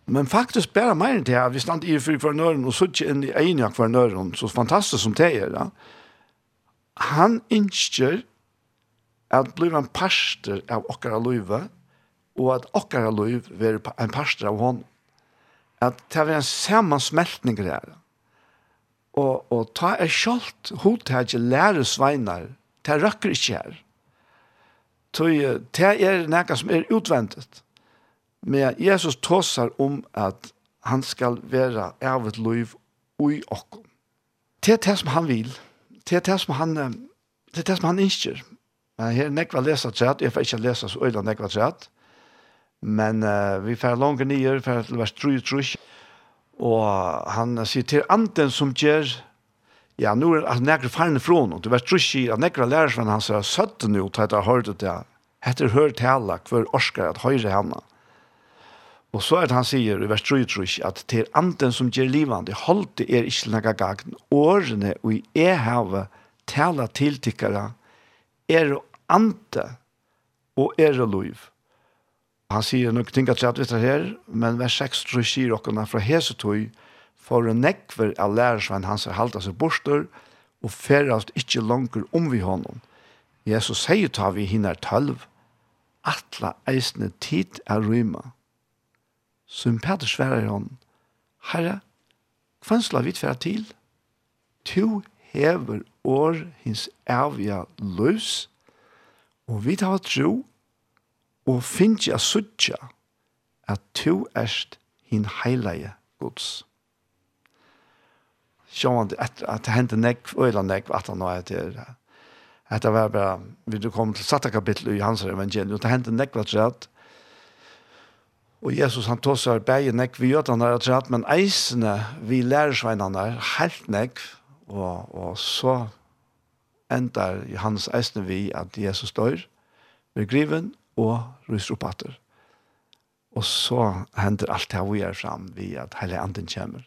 Men faktisk bare mer enn det her, vi stand i fri for nøren, og sutt inn i egen av nøren, så fantastisk som det er da. Han innskjer at blir en parster av okkara løyve, og at okkara løyve er en parster av hånden. At det er en samansmeltning der. Og, og ta er kjalt hodtagje lære sveinar, det røkker ikke her. Så det er noe som er utvendet. Men Jesus tåsar om at han skal være av et liv ui okkom. Det er det som han vil. Det er det som han, det er det som han innskjer. Men her er nekva lesa træt, jeg får ikke lesa så øyla nekva træt. Men uh, vi får langer nye, vi får til vers 3-3. Og han sier til anden som gjør, ja, nå er det nekra farne fra noen, Det vers 3 sier, at nekra lærersvenn han sier, søtten jo, til at jeg har hørt det, Hette hør tala hver orskar at høyre henne. Og så er det han sier i vers 3, at til anden som gjør livande, holdt er ikke noe gagn, årene og i ehavet tala tiltikkere, er ante og er liv. Han sier nok ting at jeg vet her, men vers 6 tror sier dere fra Hesetøy, for en nekver av lærersvenn hans er halte seg borster, og færrast ikkje langer om vi honom. Jesus sier ta vi hinner tølv, atla eisne tid er rymme som Peter sverar hon, Herre, hvan vi tverra til? Tu hever år hins avja løs, og vi tar tro, og finnje a suttja, at tu erst hin heilige gods. Sjåan, at, at det hendte nekv, øyla nekv, at han nå er til. At det var bare, vi kom til satta kapittel i hans evangelium, at det hendte nekv at Og Jesus han tåsar bægen nekk vi jødene er trett, men eisene vi lærersveinene er helt nekk, og, og så endar hans eisene vi at Jesus dør, blir griven og ryser opp atter. Og så hender alt det vi er fram vi at hele anden kommer.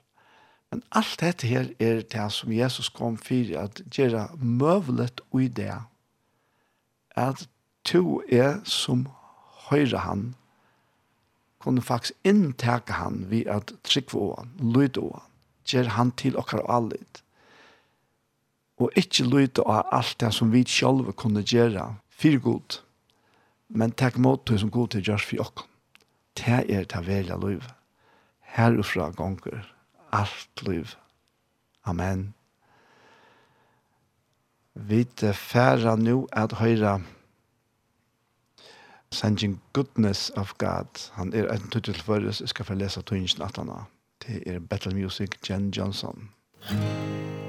Men alt dette her er det som Jesus kom for at gjøre møvlet og i det. At to er som høyre han kunne faktisk inntake han ved at trykke på han, lyde på han, gjøre han til okkar alle. Og ikke lyde av alt det som vi selv kunne gjøre for god, men takk mot det som god til gjørs for okkar. Det er det velja liv. Herfra gonger, alt liv. Amen. Vi færa nu at høyre Sending Goodness of God. Han er en tuttel oss. Jeg skal få lese tøynsen at han Det er Battle Music, Jen Johnson. Mm.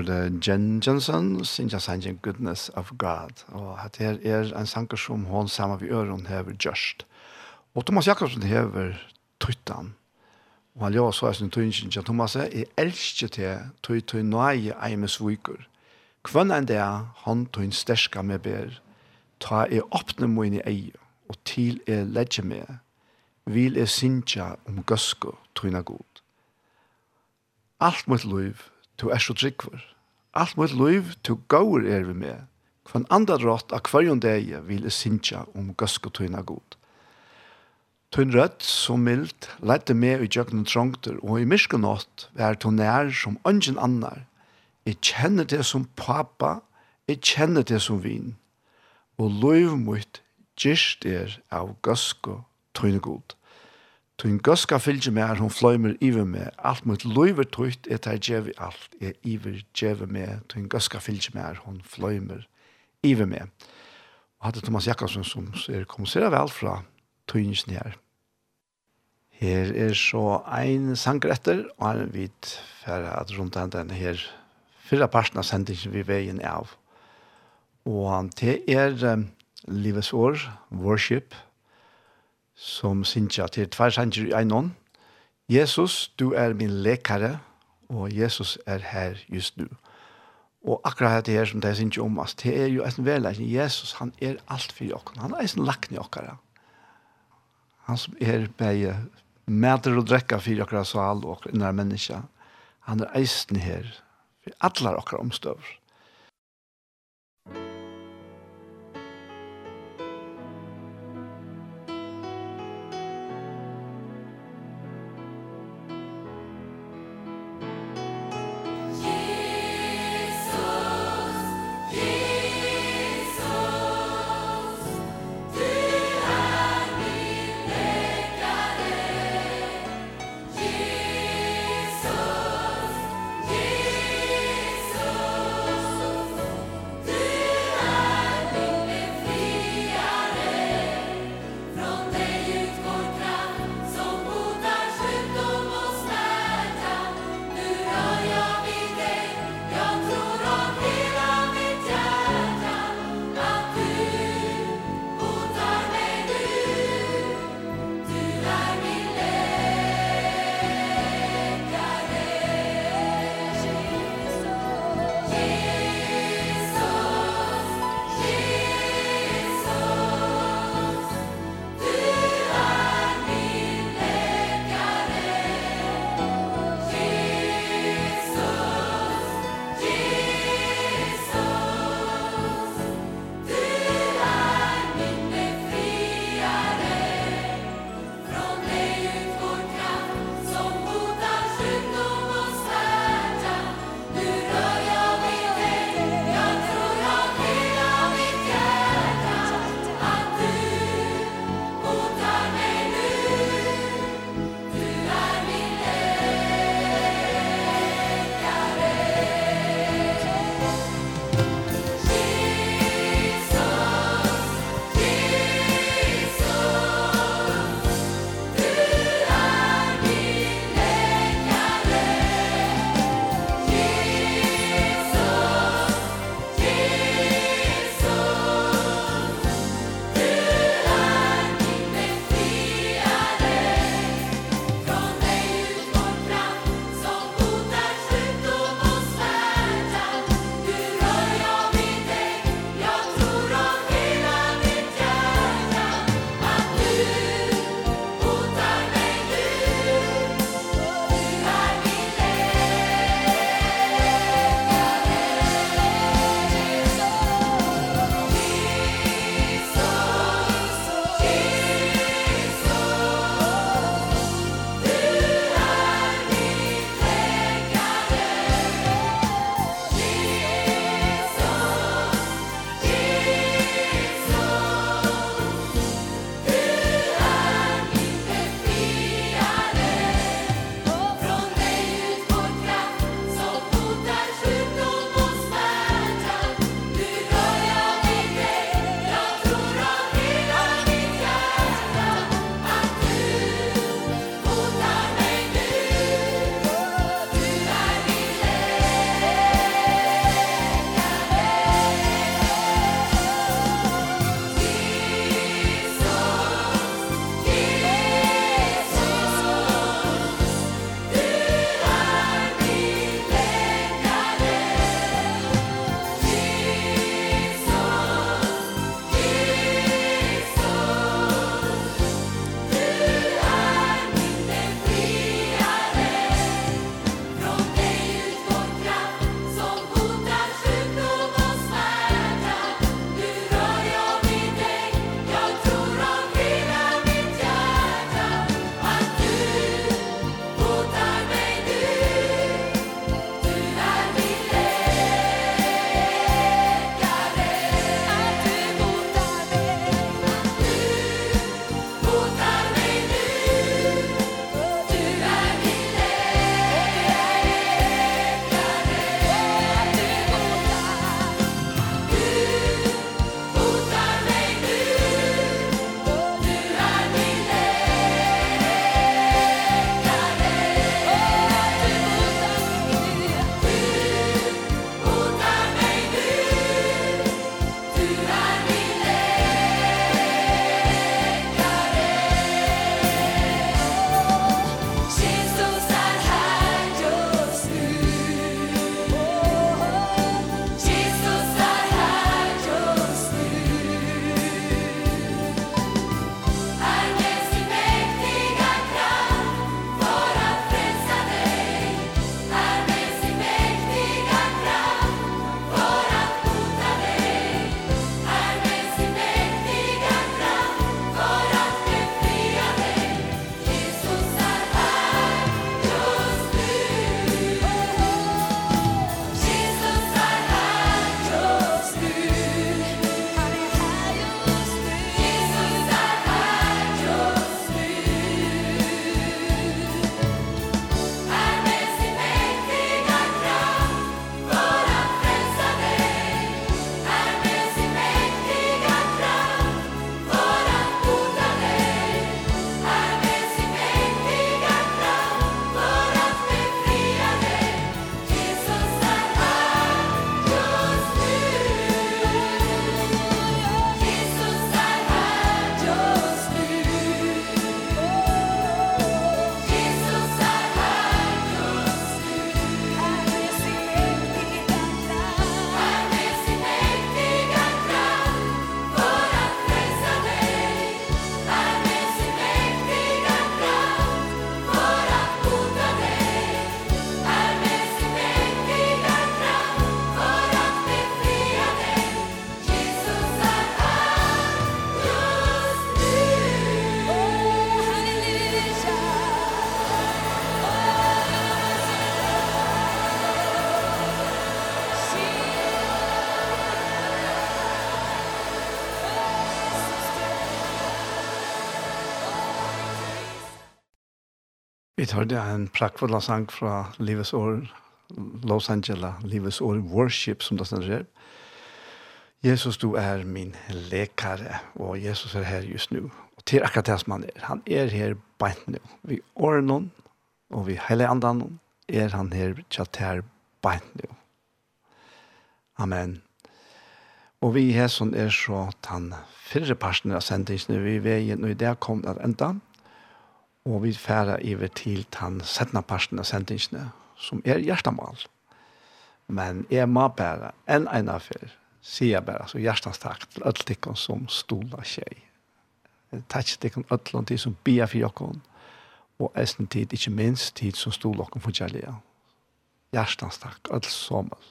var det Jen Johnson, Sinja Sanjin Goodness of God. Og at her er en sanger som hon sammen vi øren hever Just. Og Thomas Jakobsen hever Tøytan. Og han gjør så er sin tøynsyn til Thomas, jeg elsker til tøy tøy nøye eimes viker. Kvann enn det han tøyn sterska med ber, ta jeg åpne mine i ei, og til jeg ledger med, vil jeg sinja om gøsko tøyna god. Alt mot liv, du er så tryggvar. Alt mot liv to gaur er vi med. Kvann andra rått av kvarjon deie vil jeg sinja om gøsk og tøyna god. Tøyn rødt så mildt, lette med i djøkken trångter, og i myskenått vær tøyn nær som ønsken annar. Jeg kjenner det som pappa, jeg kjenner det som vin. Og liv mot gist er av gøsk og tøyna god. Tun gøska fylgje meg, hun fløymer iver meg. Alt mot løyver tøyt, et her djevi alt, er iver djevi meg. Tun gøska fylgje meg, hun fløymer iver meg. Og hadde Thomas Jakobsen som er kommuniserer vel fra tøynsen her. Her er så ein sanger etter, og han vet for at rundt den her fyrre parten av sendingen vi veien av. Og han til er um, livets år, worship, worship, som synger til tversanger i einon. Jesus, du er min lekare, og Jesus er her just nu. Og akkurat det her som det synger om, at det er jo en velleggen. Jesus, han er alt for jokken. Han er en lakne okkara. Han som er bare mæter og drekka for okkara sal og okkara menneska. Han er eisen her for alla okkara omstøver. vidt hørte jeg en prakkfull sang fra Livets år, Los Angeles, Livets år Worship, som det stender her. Jesus, du er min lekare, og Jesus er her just nu. Og til akkurat det som han er, han er her beint nu. Vi åren og vi hele andan er han her tjatt her beint nu. Amen. Og vi her som er så den fyrre parten av sendingsene, vi veien, og i det kom det enda. Amen Og vi færa iver til den settende parten av sendingene, som er hjertemål. Men jeg må bare, enn en av affær, sier jeg bare, så hjertens takk til alle tikkene som stoler seg. Takk til tikkene alle de som bier for dere, og eisen tid, ikke minst tid som stoler dere for kjærlighet. Hjertens takk, alle sommer.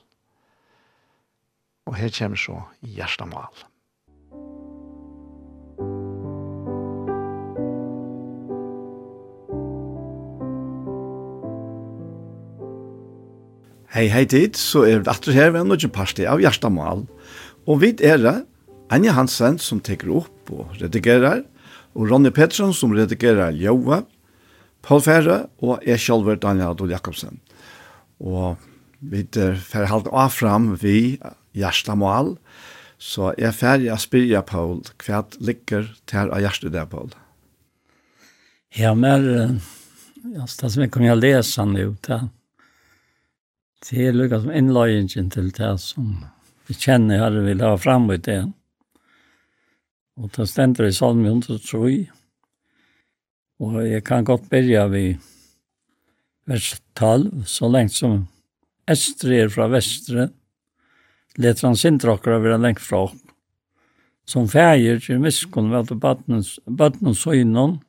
Og her kommer så hjertemål. Hjertemål. Hei, hei tid, så er vi atter her ved noen parti av Gjerstamal. Og vi er det Anja Hansen som teker opp og redigerer, og Ronny Pettersson som redigerer Ljøve, Paul Ferre og jeg selv Daniel Adol Jakobsen. Og vi er ferdig halvt av frem vi Gjerstamal, så jeg er ferdig å spørre Paul hva ligger til av Gjerstamal der, Paul? Ja, men jeg stas meg om jeg leser nu, da. Det er lukket som innløyingen til det som vi kjenner her vi la fram ut det. Og det stender i salm 103. Og jeg kan godt begynne vid vers 12, så lengt som Estre er fra vestre, leter han sin sindrokkere være lengt fra oss. Som feir til miskunn ved at bøtten og søgnen,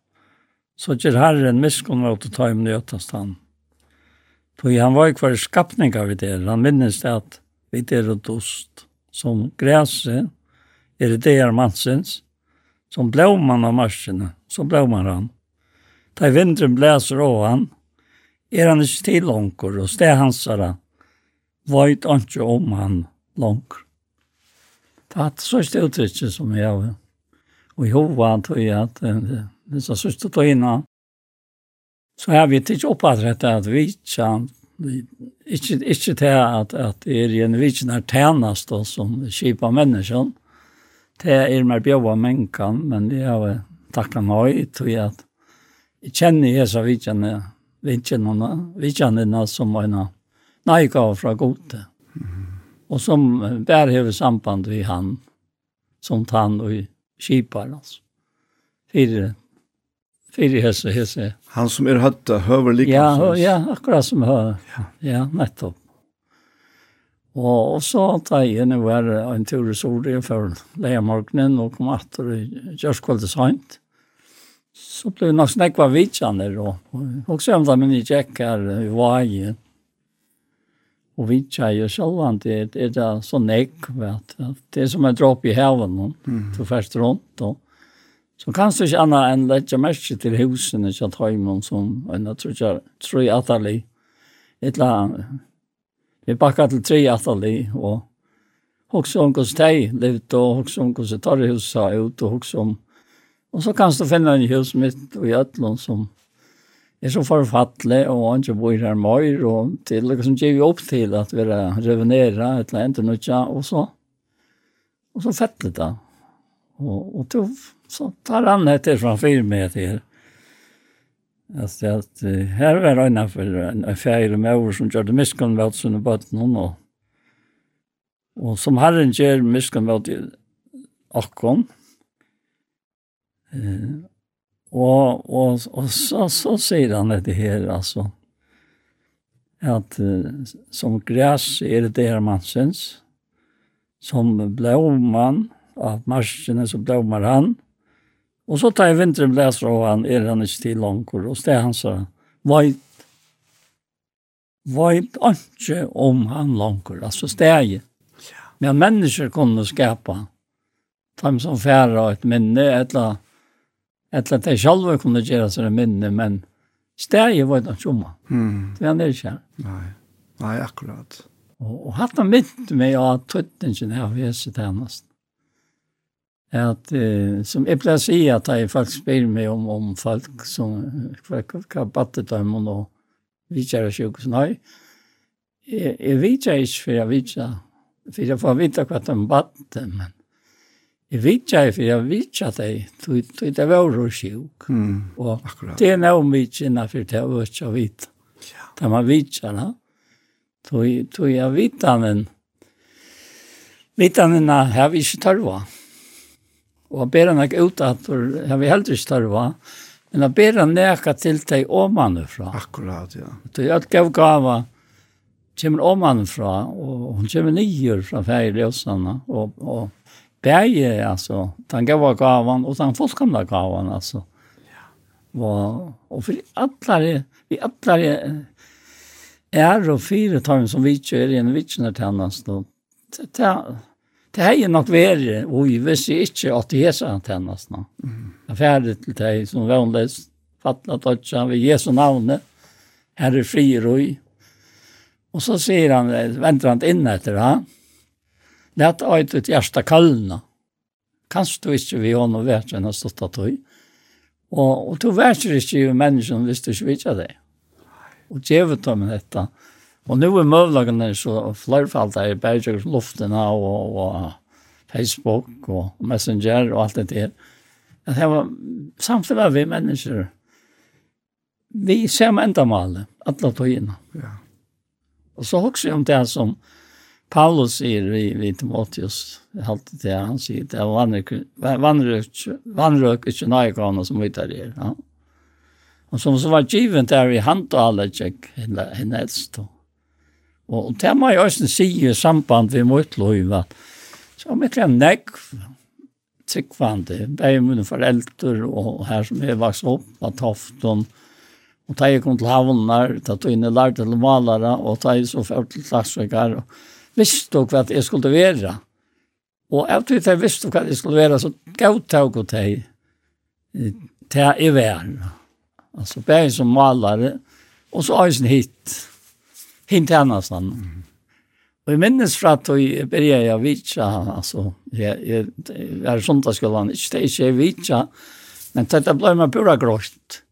så gjør herren miskunn ved at ta i mjøtastan. Tog han var kvar skapning av det. Han minnes det at vi er og dost. Som græse er det det er mannsens. Som blåman av marsjene. Så blåman han. Da vinteren blæser av han, er han ikke til langer, og sted hans er han. Vøyt han ikke om han langer. Det er så stort uttrykket som jeg har. Og i hovedet tog jeg at det er så stort å innan så har vi ikke oppattrett at vi ikke ikke, ikke til at, at det er en vitsnar tænast og som kipa menneskjon. Det er mer bjøva menkan, men det har takka nøy, tror jeg at jeg kjenner jeg så vitsjane vitsjane vitsjane som en nøygav fra gode. Og som bare har samband med han, som tann og kjipar, altså. Fyre Fyri hese, hese. Han som er høtta, høver like ja, Ja, akkurat som høver. Ja, ja nettopp. Og, og så ta igjen var en tur i Sori for leiemorgenen og kom atter i kjørskvalget sent. Så ble vi nok snakket av vitsene da. Og så om det min kjekk her i Vaje. Og vitsene er selv om det er, det så nekk, vet. Det er som en dropp i heven, du først rundt og Så kan du ikke annet enn lette merke til husene til Tøymon som en tror tre atali. Et la vi bakka til tre atali og også om hvordan de levde og også om hvordan torrhusa ut og også om og så kan du finne en hus mitt og i Øtlund som er så forfattelig og han ikke bor her mer og til liksom gir vi opp til at vi revenera et eller annet og så og så fettelig da og, og tuff så tar han etter framför mig till. Alltså att her var det innanför en fjärde mor som gjorde miskunnvälsen i bötten hon och Og som herren gjør miskunn vel til akkon. Eh, og, og, og så, så sier han det her, altså, at som græs er det der man syns, som blåmann, av marsjene så blåmar han, Og så tar jeg vinteren blæser av han, er han ikke til langer, og det han så, veit, veit ikke om han langer, altså steg. Ja. Men mennesker kunne skapa, de som færre av et minne, eller, eller de selv kunne gjøre seg et minne, men steg veit ikke om han. Mm. Det han er ikke. Nei, Nei akkurat. Og, og hatt han mynt meg av tøttingen her, vi er så tennast at eh, som jeg pleier å si at jeg faktisk spør meg om, om folk som kan battet dem og och då vidtjära sjukhus. Nej, jeg, jag vidtjär inte för jag vidtjär. for jeg får vite hva de battet, men jeg vet ikke, for jeg vet ikke at jeg tog det var jo sjuk. Mm, og akkurat. det er noe mye innenfor det var ikke å vite. Ja. Det man vet ikke, da. Tog jeg vet han en, vet har vi ikke tørre. Og ber han ikke ut at han vil heller ikke tarva, men han ber han neka til deg omanifra. Akkurat, ja. Det er at gav gava kommer omanifra, og hun kommer nyer fra ferie løsene, og, og bæge, altså, den gav gavan, og den folkamla gavan, altså. Ja. Og, og for alle, vi alle er og fire tar som vi kjører i en vitsjonertjenest, og det er Det er jo nok verre, og vi visste ikke at det er sånn tennast nå. Det er ferdig til deg som vanlig, fattelig dødja ved Jesu navnet, herre fri roi. Og så sier han, venter han inn etter han, Lät øyt ut hjärsta kallna. Kanskje du inte vi har noe vært enn å stått att tøy. Och, och du vært inte ju människan visst du inte vet det. Och djevet om detta. Og Og nu er møvlagene så flerfalt er bergjørs luften av og, og Facebook og Messenger og alt det der. At det var samtidig vi mennesker. Vi ser med enda malet, alle togene. Ja. Og så også om det som Paulus sier i, i Timotheus, jeg halte det han sier, det er vannrøk ikke nøyekene som vi tar her. Ja. Og som så var givet der i hand og alle tjekk henne helst. Og Og det må jeg også si i samband med motloiv at så mitt er nekk tryggvande, begge mine foreldre og her som jeg vokste opp, av Tofton, og da jeg kom til havnar, da tog inn i lærte til malere, og da jeg så ført til klassvekar, og visste hva jeg skulle være. Og jeg tror jeg visste hva jeg skulle være, så gav jeg og teg til jeg var. Altså bare som malere, og så har eisen hit hint annars han. Mm. Och jag minns å vite, altså, jeg, jeg, jeg er sånn at skulle han ikke, det er ikke jeg vite, men det ble meg pura grått.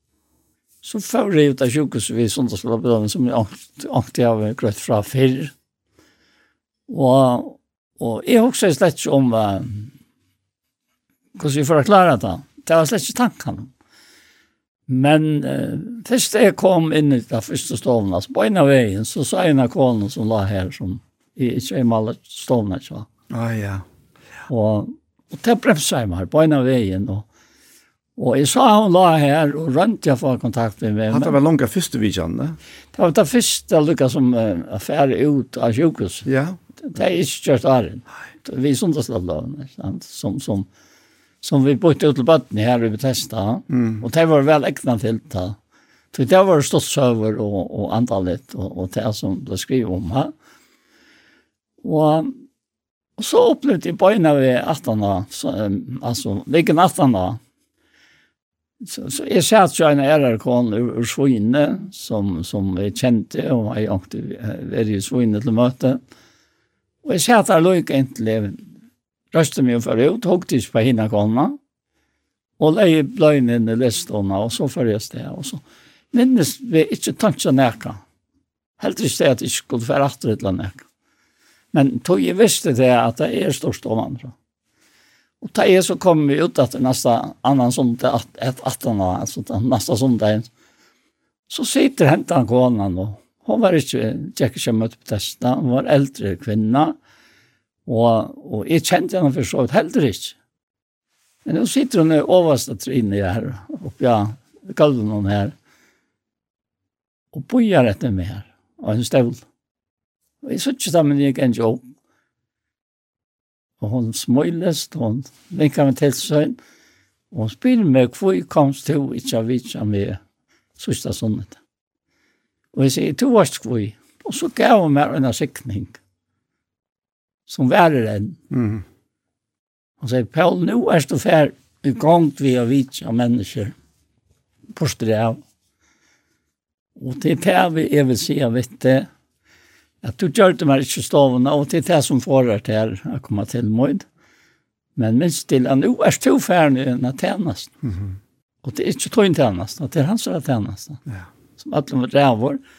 Så får jeg ut av sjukhus vid söndagsskolan som jeg åkte av grått fra förr. Og, og jeg husker slett ikke om vad hvordan vi får klare det? Det var slett inte tanken. Men uh, først jeg kom inn i den første stoven, altså på en av veien, så sa en av konen som la her, som i ikke en maler stoven, ikke? Ah, ja. ja. Og, og det bremsa jeg meg på en av veien, og, og jeg sa hun la her, og rønt jeg for kontakt med meg. Hatt det var langt første vidjan, ne? Det var det første lukka som uh, affære ut av sjukhus. Ja. Det er ikke kjørt æren. Vi sundagslavløven, ikke sant? Som, som, som som vi bodde ut til bøttene her i Bethesda. Mm. Og det var vel egnet til det. Så det var stått søver og, og antallet og, og det som det skriver om her. Og, og så opplevde jeg bøyene ved 18 så, um, altså hvilken 18 Så, så jeg satt jo en RRK-en ur, ur Svine, som, som jeg kjente, og jeg åkte ved i Svine til møte. Og jeg satt der løyke inntil jeg røste meg for ut, hokte ikke på henne kona, og leie bløyne inn i listene, og så fører jeg sted, og så minnes vi ikke tanke nekka. Helt ikke det at jeg skulle være etter et eller annet. Men tog jeg visste det at det er størst om andre. Og da jeg så kom vi ut etter neste annen sondag, et, et altså neste sondag, så sitter hentan konan og hun var ikke, jeg ikke møtt på testen, hun var eldre kvinna, og Og, og jeg kjente henne for så vidt heller ikke. Men nå sitter hun i overste trinne her, oppe ja, galven hun her, og bøyer etter meg her, og hun støvl. Og jeg sitter sammen i en jobb. Og hun smøyles, hun vinker meg til søgn, og hun spyr meg hvor jeg kom til, ikke av vidt som jeg sørste sånn. Og jeg sier, du var skvøy. Og så gav hun meg en sikning. Og som værer enn. Mm. Han sier, Paul, nå er du fær i gang vi har vidt av mennesker på strev. Og til er det vi jeg vil si, av vet at du gjør det meg ikke stående, og til er det som får det til å komme til Møyd. Men minst til han, nå er du fær i en tjenest. Mm. Og det er ikke tog en tjenest, det er hans tjenest. Ja. Som alle ræver. Ja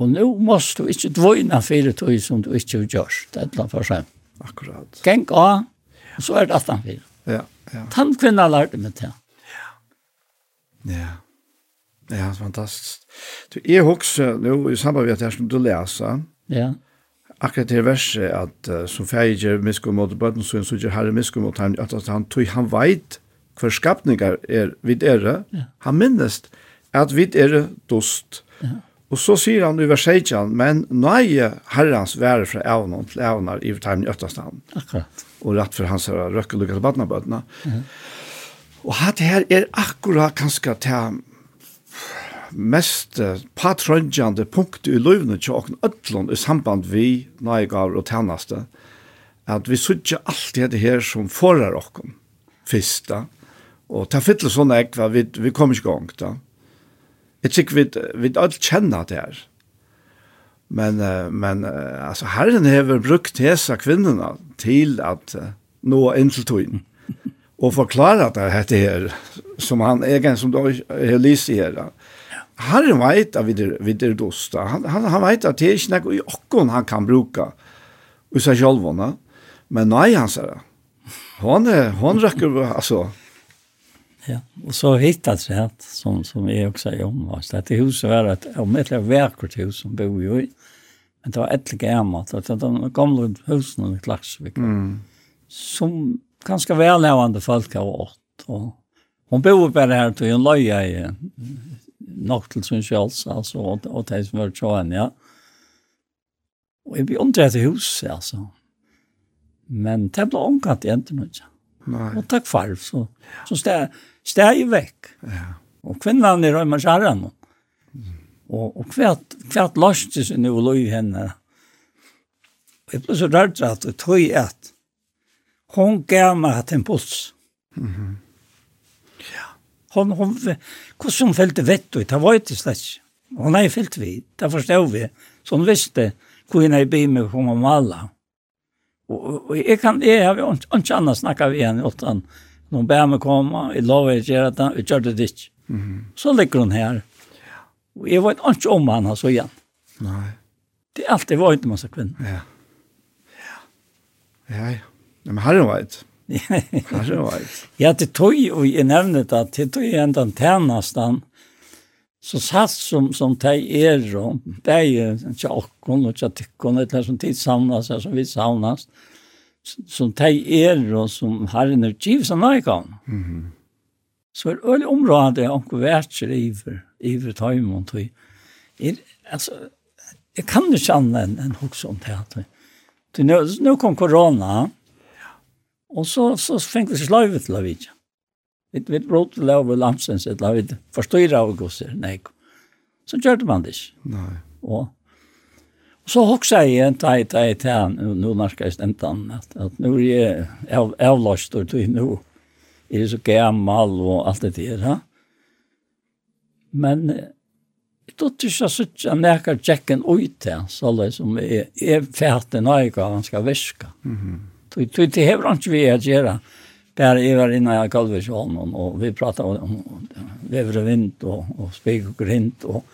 Og nu måst du ikke dvøyne fire tog som du ikke gjørs. Det er et eller annet for seg. Akkurat. Genk av, og så er det alt han fire. Ja, ja. Tann kvinna lærte meg til. Ja. Ja. Ja, fantastisk. Du, jeg husker nå, i samband med at jeg som du leser, ja. akkurat til verset at uh, som feir miskum mot bøtten, så gjør herre miskum mot han, at han tog, han veit hver skapningar er vid er, ja. han minnest at vid er dost. Ja Og så sier han i vers 16, men nøye herrens være fra evnen til evner i timen i Øttastaden. Akkurat. Og rett for hans herre røkkelukket til badnabøtene. Mm -hmm. Og hatt her er akkurat kanskje til mest patrøndjande punkt i løvene til åkken ødlån i samband vi nøyegaver og tjeneste, at vi sutja alt det her som forar åkken, fyrsta, og ta fytle sånn ekva, vi, vi kommer ikke gang da. Mm Jeg tykker vi, vi alt kjenner det her. Men, men altså, Herren har brukt hese kvinnerne til at nå inn til tøyen. Og forklare det dette her, som han egen, som du har lyst i her. Herren vet at vi er, vi er dosta. Han, han, han vet at det er ikke noe i åkken han kan bruke i seg selv. Men nei, han sier det. Hon, hon røkker, altså, Ja, och så hittat det här som, som jag också är omvast. Det huset var ett omöjligt verkligt hus som bor ju i. Men det var ett gammalt. Det var de gamla husen i Klagsvik. Mm. Som ganska välnävande folk har åt. Och hon bor bara här till en löja i nok til sin kjøls, altså, og, og de som var tjåen, ja. Og jeg blir undrat i huset, altså. Men det ble omkatt egentligen inte. Nei. Og takk farv så så steg stä jeg vekk. Ja. Og kvinnan er römmer kjæren Mm. Og, och kvärt kvärt lastes sig nu loj henne. Og jeg ble så rädd at jeg tog at hun gav meg et impuls. puls. Mhm. Ja. Hon hon hvordan hun følte vett och det var ikke slett. Hun har ju fällt det Där vi. Så hun visste hur hon är i med honom alla. Mm Og, og jeg kan, jeg har jo ikke annet snakket vi henne, utan noen bær meg komme, jeg lover ikke gjøre det, jeg gjør det ikke. Mm -hmm. Så ligger hun her. Og jeg vet ikke om han så igjen. Nei. Det er alltid vært en masse kvinner. Ja. Ja, ja. ja. Men herren vet. herren vet. Ja, det tog, jo, jeg nevnte at det tog jo enda tjennesten, så satt som som tej är då dig tjockon och tjockon ett där som tid samlas alltså som vi samlas som tej er då som har en chief som jag kan mhm. Så är öl område och kvärt över över timon tror jag alltså jag kan inte känna en en hooks om teater det nu nu kom corona och så så fängdes livet la vidare Vi vi råd til lov lamsens et lov det. Forstår av gosser. Nei. Så gjorde man det. Nei. Og Og så hoksa jeg en tei tei tei nå norska i stentan at, at nå er jeg avlast og tog nå er så gammal og alt det der. Ha? Men jeg tror ikke jeg synes jeg nekker tjekken ut til så det som er, er fæten nøyga, han skal viska. Mm -hmm. Tog det hever han ikke vi å gjøre där är var innan jag kallade sig honom och vi pratade om väver och vind och, och spik och grint och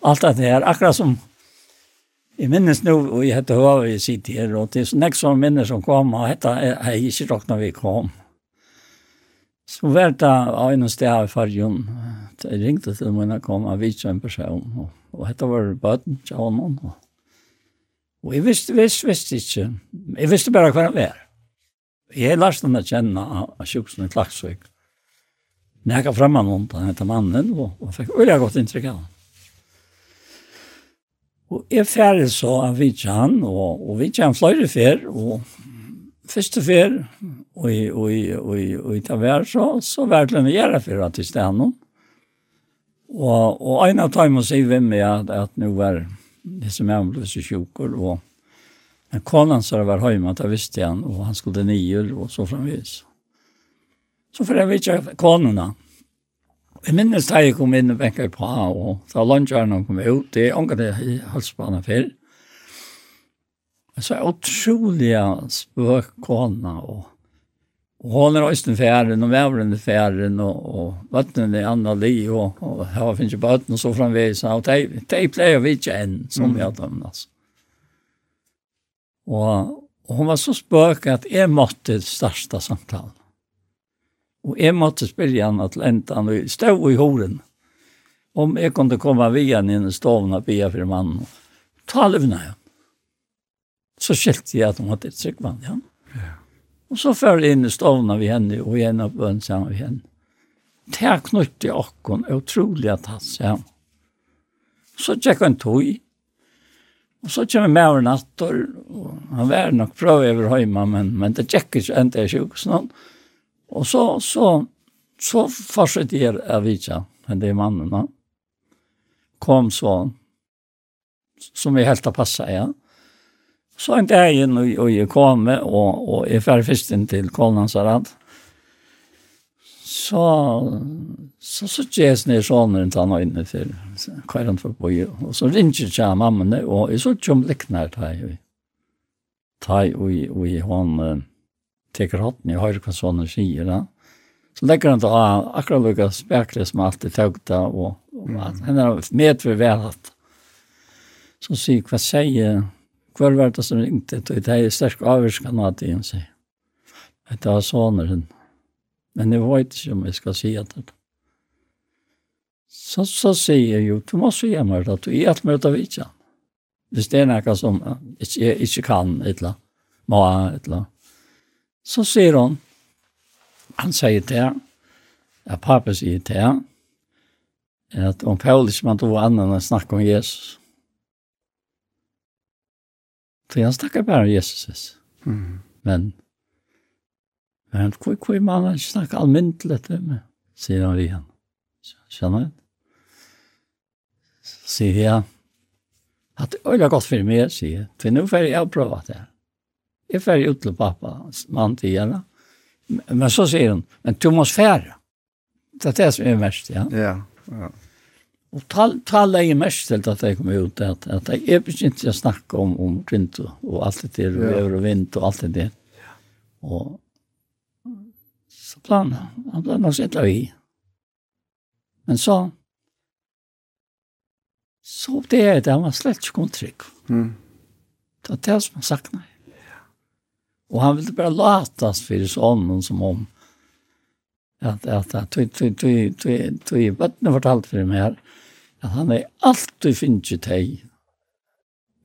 allt det här. Akkurat som i minnes nu och jag heter Hör vi sitter här och det är så nästa som minnes som kom och hette jag gick inte när vi kom. Så var det av en sted i fargen. Jag ringde till mig kom och visade en person och, och hette var böten till honom och, och jag visste, visste, visste inte. Jag visste bara hur han var. Jeg lærte lærst å kjenne av sjuksen i Klaksvik. Når jeg kan fremme noen han heter mannen, og, og fikk veldig godt inntrykk av han. Og jeg ferdig så av Vidjan, og, og Vidjan fløyre fer, og første fer, og, og, og, og, i Tavær så, så var det en gjerne fer at i stedet Og, og en av timene sier vi med at, at nå var det som jeg ble så sjukker, og Men konan så var hemma, det visste han, och han skulle nio och så framvis. Så för jag vet konorna. Jeg minnes da jeg kom inn og venket på, og da lunsjerne kom ut, det er ångre i halsbanen før. Så er utrolig spøk kona, og, og hon er også færen, og vævren er færen, og, og vattnen er anna li, og, og her finnes jo bøtten, og så framvis, og de, de pleier vi ikke enn, som mm. jeg dømmer, altså. Og, og hun var så spøk at jeg måtte starta samtalen. Og jeg måtte spille han til endan, og stå i horen. Om jeg kunne komme via han inn i stoven og bia for mannen. Ta løvna han. Så skilte jeg at hun hadde et tryggvann, ja. ja. Og så før jeg inn i stoven av henne, og igjen opp bønn sammen av henne. Det er knytte jeg okken, utrolig at han sier. Så tjekk han tog i Og så kommer med over natt, og han var nok prøv over hjemme, men, men det tjekk ikke enn det er i sjukhusnån. Og så, så, så fortsatte jeg av Vitsja, men det er mannen da. Kom så, som vi helt har passet, ja. Så en dag inn, og, og jeg kom med, og, og jeg færre først inn til Kolnansarad, så så så jes ni sonen ta nå inne til kvar han for på og så ringer ja mamma ne og så kom leknar ta i ta i og i hon teker hatt ni høyre hva sonen sier da. Så legger han ta akkurat lukka spekler som alltid tøkta og, og henne er med ved velhatt så sier hva sier hva var det som ringte? Og det er sterk avvirskan at det sier. Det var sonen henne Men jeg vet ikke om jeg skal si at det. Så, så sier jeg jo, du må si meg det, du er alt med det vidt. Hvis det er noe som jeg ikke kan, et eller annet, må et eller annet. Så sier hun, han sier til ja, pappa sier til her, at om Paulus man tog annan enn snakke om Jesus. Så han snakker bare om Jesus. Mm. Men Men hvor, hvor man ikke snakker almindelig til meg? sier han igjen. Skjønner du? Så sier jeg, at det er godt for meg, sier jeg. For nå får jeg prøve det. Jeg får ut til pappa, mann til henne. Men så sier hun, men du må fære. Det er det som er mest, ja. Ja, ja. Og tal tal er mest til at jag kom ut at, at jag er precis å snakke om om kvint og alt det där ja. över och vind og alt det der. Ja. Och plan, han ble nok sitt vi. Men så, så det er det, han var slett ikke kontrykk. Mm. Det var det som han sakna. Ja. Og han ville bare latas for sånn som om, at at at tu tu tu tu tu vat nu fortalt fyrir meg her at han er alltid finnje tei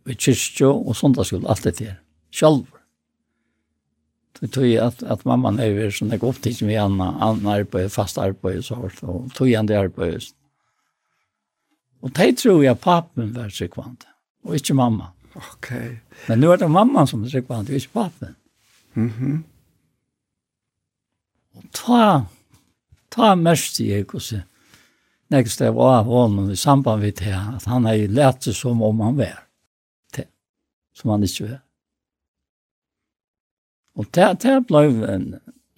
vi kyrkjo og sundagsskuld alltid til sjálv Det tog ju att att mamman är ju sån där gott inte med Anna Anna är på fast arbete så vart och tog han det arbete. Och det tror jag pappan var så kvant och inte mamma. Okej. Okay. Men nu är det mamma som är så kvant, inte pappan. Mhm. Mm och ta ta mest i ekosse. Nästa det var honom i samband med det att han har ju lärt sig som om han var. Det, som han inte var. Og det, det ble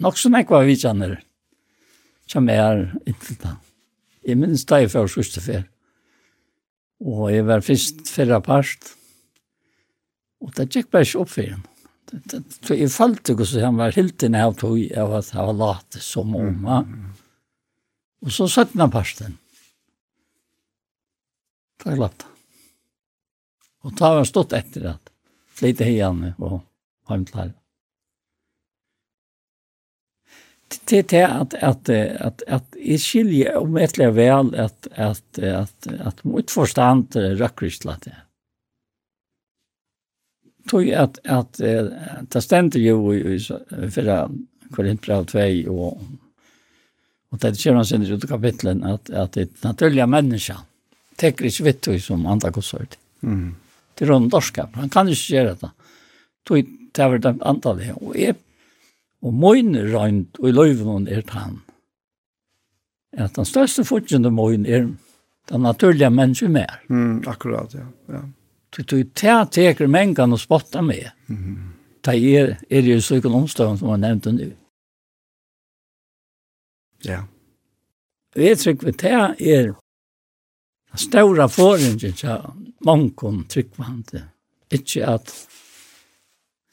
nok som jeg var vidtjener, som jeg er inntil da. Jeg minnes da jeg før sørste fer. Og jeg var først fyrre part. Og det gikk bare ikke opp for henne. Jeg følte ikke så han var helt inn av tog av at jeg var late som om. Og så satt han parten. Da jeg lagt Og da var jeg stått etter at flyttet hjemme og hjemme til det är at at at at är skilje om et eller vel at at at at mot forstand förstand rakristlat det. Tog att att det ständer ju för Korintbrev 2 og og det ser man sen i kapitlen at at det naturlige människan täcker ikke vitt som andra konsert. Mm. Det er en dorskap. Han kan ikke gjøre det. Tog det var det antallet. Og jeg Og møyn røynt, og i løyven er tann. At den største fortjende møyn er den naturlige mennesken mer. Mm, akkurat, ja. ja. Du tar teker mengan og spotta med. Mm. Det er, er jo sånn omstående som jeg nevnte nu. Ja. Jeg tror det er den foringen forringen til mannkon trykkvante. Ikke at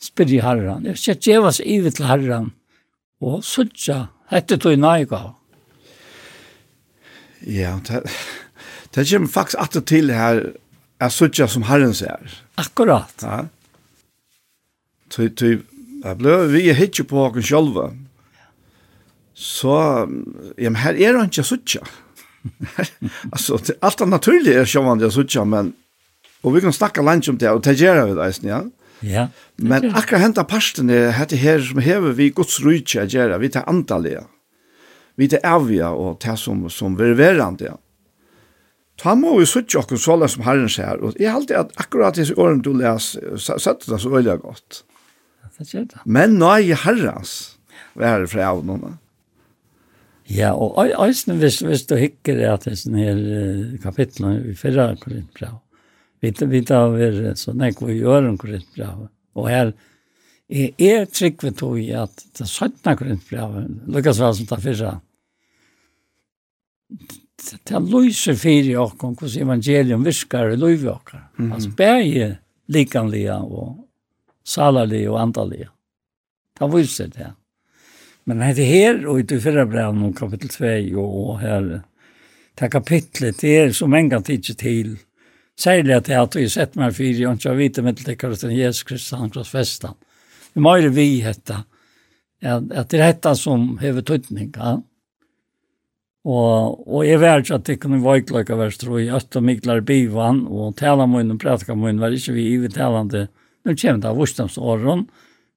spyrja herran. Jeg skal djevas ivet til herran og sutja hette tog naiga. Ja, det, det kommer faktisk atter til her er sutja som herren ser. Akkurat. Ja. Tøy, tøy, jeg ble, vi er hitje på åken sjølve. Så, ja, men her er han ikke sutja. altså, alt er naturlig er sjåvandig er sutja, men, og vi kan snakke langt om det, og det gjør vi det, ja. Ja Ja. Men akkurat henta parsten er hette her som hever vi Guds rydtje å gjøre, vi tar antallet, vi tar avgjør og tar som, som ververende. Ta må vi suttje okkur langt som herren sier, og jeg halte at akkurat disse årene du les, sette det så veldig godt. Men nå er jeg herrens, være fra av noen. Ja, og øysene, hvis, hvis du hikker det at det er sånn her kapitlet i fyrre korintbrev, Vi vi tar ver så när vi gör en korrekt bra. Och här är är trick vi tog i att det sjätte korrekt bra. Lukas var som tar förra. Det är Louise i och konkurs evangelium viskar i Louise och. Alltså bäge likanliga och salaliga och antaliga. Det var det. Men det här och i förra brevet kapitel 2 och här det kapitlet det er så mange gång til, Særlig at jeg har sett meg fire, og ikke har vite med til kallet den Jesus Kristus han kross krossfestan. Vi må jo vi hette, at at det er dette som hever tøytning, ja. Og, og jeg vet ikke at det kunne være klokka vers tro i øst og myklar bivan, og tala munnen, prætka munnen, var ikke vi i talande, nu kommer det av vursdomsåren,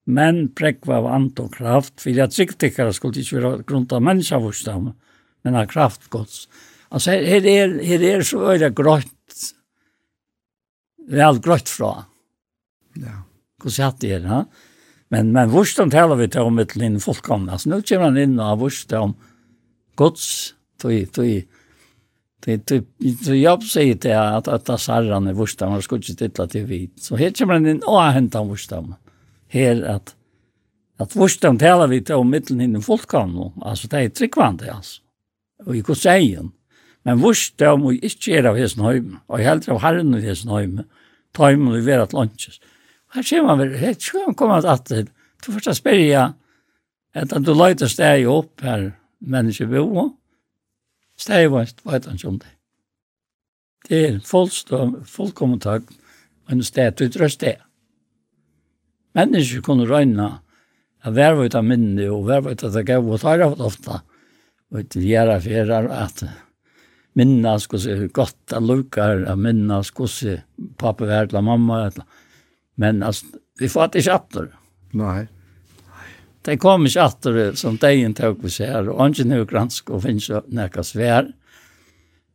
men prekva av ant og kraft, for jeg tryggtikkere skulle ikke være grunnt av menneska vursdom, men av kraftgods. Altså her, her, er, her er så øyre grått vel grøtt fra. Ja. Hvordan hatt det er, ha? Men, men hvordan taler vi til om et linn fullkomne? Altså, nå kommer han inn og hvordan om gods, tog, tog, Det det jag säger det att att det sarran är vurstam och skulle inte titta till vi. Så här kommer den och hämta en vurstam. Här att att vurstam talar vi till om mitten i den folkan. Alltså det är tryckvande alltså. Och i kusen. Men vurs det om vi ikke er av hessen høyme, og jeg heldur av herren i hessen høyme, ta høyme vi vera til lunches. Her ser man vel, her skal man komme at til, du først å spørre, at du løyter steg opp her, mennesker bo, steg vant, vet han ikke om det. Det er fullstånd, fullkommen takk, en sted, du trøst det. Mennesker kunne røyna, at hver var ut av minne, og hver var ut av det gav, og tar av det ofte, og til av fjerde at minnas hvordan godt det lukker, jeg minnas se pappa var til mamma. Men altså, vi fatt ikke atter. Nei. De kom ikke atter som de tok vi ser, og ikke noe gransk og finnes noe svær.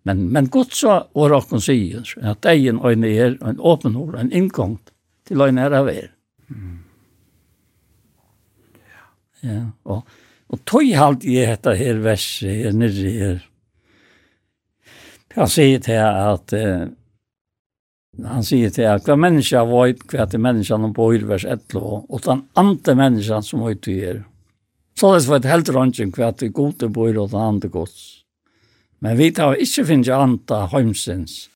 Men, men godt så, og råkken sier, at de en øyne er en åpen ord, en innkomst til øyne er av er. Mm. Ja. ja, og, og tog halt i dette her verset her nere her, Han sier til at eh, han sier til at hver menneske var hver til menneskene på i vers 1 og den andre menneska som var ute her. Så det var et helt røntgen hver til gode på i og den andre gods. Men vi tar ikke finne anta heimsins.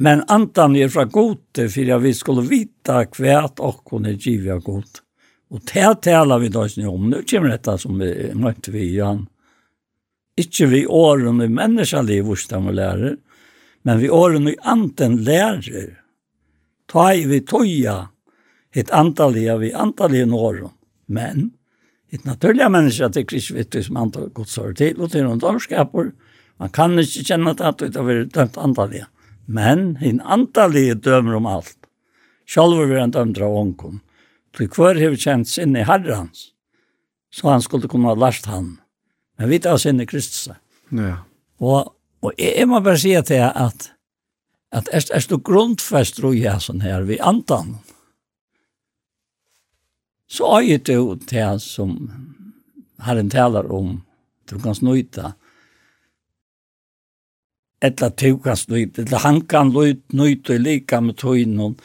Men antan er fra gode for at vi skulle vite hva hver og er givet av god. Og det taler vi da ikke om. Nå kommer dette som vi møtte vi i Ikke vi åren i menneskelig vårstam og lærer, men vi åren i anten lærer. Ta i vi tøya, hitt antallia vi antallia åren. Men, hitt naturliga menneska til krisvittu som antar godt sår til, og til noen dårskaper, man kan ikke kjenne at det har vært dømt antallia. Men, en antallia dømer om alt. Sjálfur vi han dømt av ånkom. Til hver hefur kjent sinni herrens, så han skulle kunne ha lært han. Men vi tar sinne Kristus. Ja. Og, og jeg må bare si til deg at at er, er du grundfest tror jeg sånn her vi andan så er du til som Herren talar om du kan snøyta etla du kan snøyta etla han kan snøyta lika med tøynen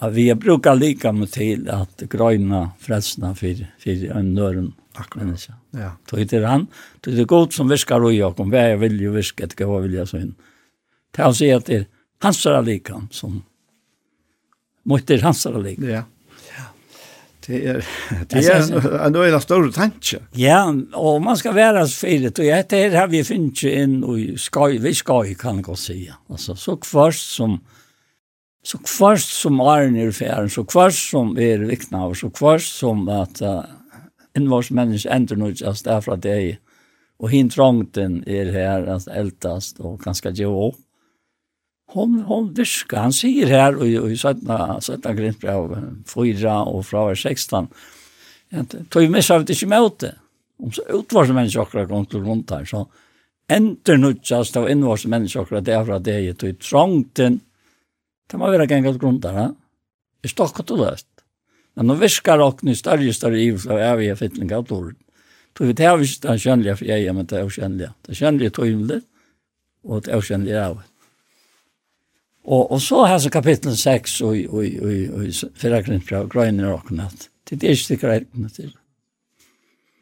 at vi brukar lika med til at grøyna frelsna for, for en nøren akkurat Ja. Tog til han. Tog det god som viskar og jag om jag vill ju viska det gåva vill jag så in. Ta han se att det hans är likan som måste hans är likan. Ja. Ja. Det är det är en öla stor tanke. Ja, och man ska vara så fint och jag det har vi finns in och skoj vi skoj kan gå se. Alltså så först som så först som är nere för så först som är vikna och så först som att uh, en vars människa ändrar nu just därför att det är och hin trångten är här att eldast och ganska ge upp. Hon hon viskar han säger här och i sätta sätta grint på fyra och från 16. Jag tog ju mig så att det inte. Om så utvars människa akra kom till runt här så enter nu just av invars människa akra därför att det är ju trångten. Det må vara gängat grundarna. Det stokkar till löst. Men de viskar och nu större och i ivsla av eviga fittlingar av torren. Så vi tar visst den kjønnelige for jeg, men det er kjønnelige. Det er kjønnelige tøymelig, og det er kjønnelige av. Og, og så har så kapittel 6 og, og, og, og fyrre grunn fra grønner og natt. Det er ikke det grøyner til.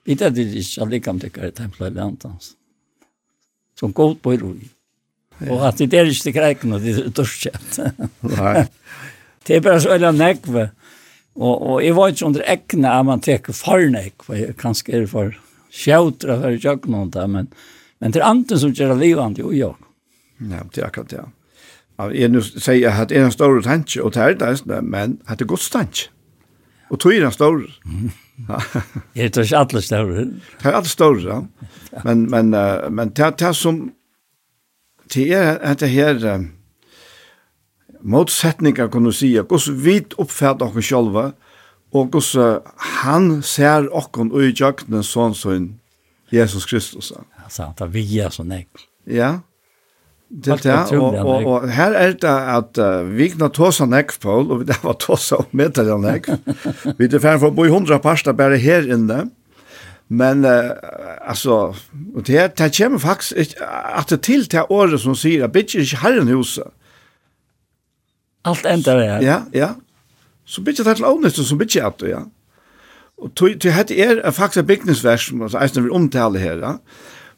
Vi vet det ikke allike om det er tempelet eller antans. Som god på i roi. Og at det er ikke det grøyner, det er dørskjent. Nei. Det er bare så veldig nekve Og, og jeg var ikke under ekne at man teker farnek, for jeg kanskje er for sjautra for jøkken det, men, men det er andre som gjør livet jo, jo. Ja, det er akkurat det. Ja. Jeg nu sier at det er en stor tanke, og det er det, men at det er godt tanke. Og tog er en stor. Jeg tror ikke alle større. Det er alle store, ja. Men, men, men det er det som, det er det her, motsetningar kunne sige, gos vi oppfatter oss selv, og gos han ser oss og i jøkne sånn som Jesus Kristus. Ja, sant, vi er sånn jeg. Ja, det er det, og, og, og her er det at uh, vi kan ta oss en Paul, og det var ta oss av medel en ek. Vi er ferdig for å bo i hundra parster bare her inne, men uh, altså, og det, det kommer faktisk ikke, at det til til året som sier at bygger ikke herren huset, Allt enda det här. Ja, ja. Så bytja det til ånest, så bytja at det, ja. Og til hette er faktisk bygningsvers, som eisen vil omtale her, ja.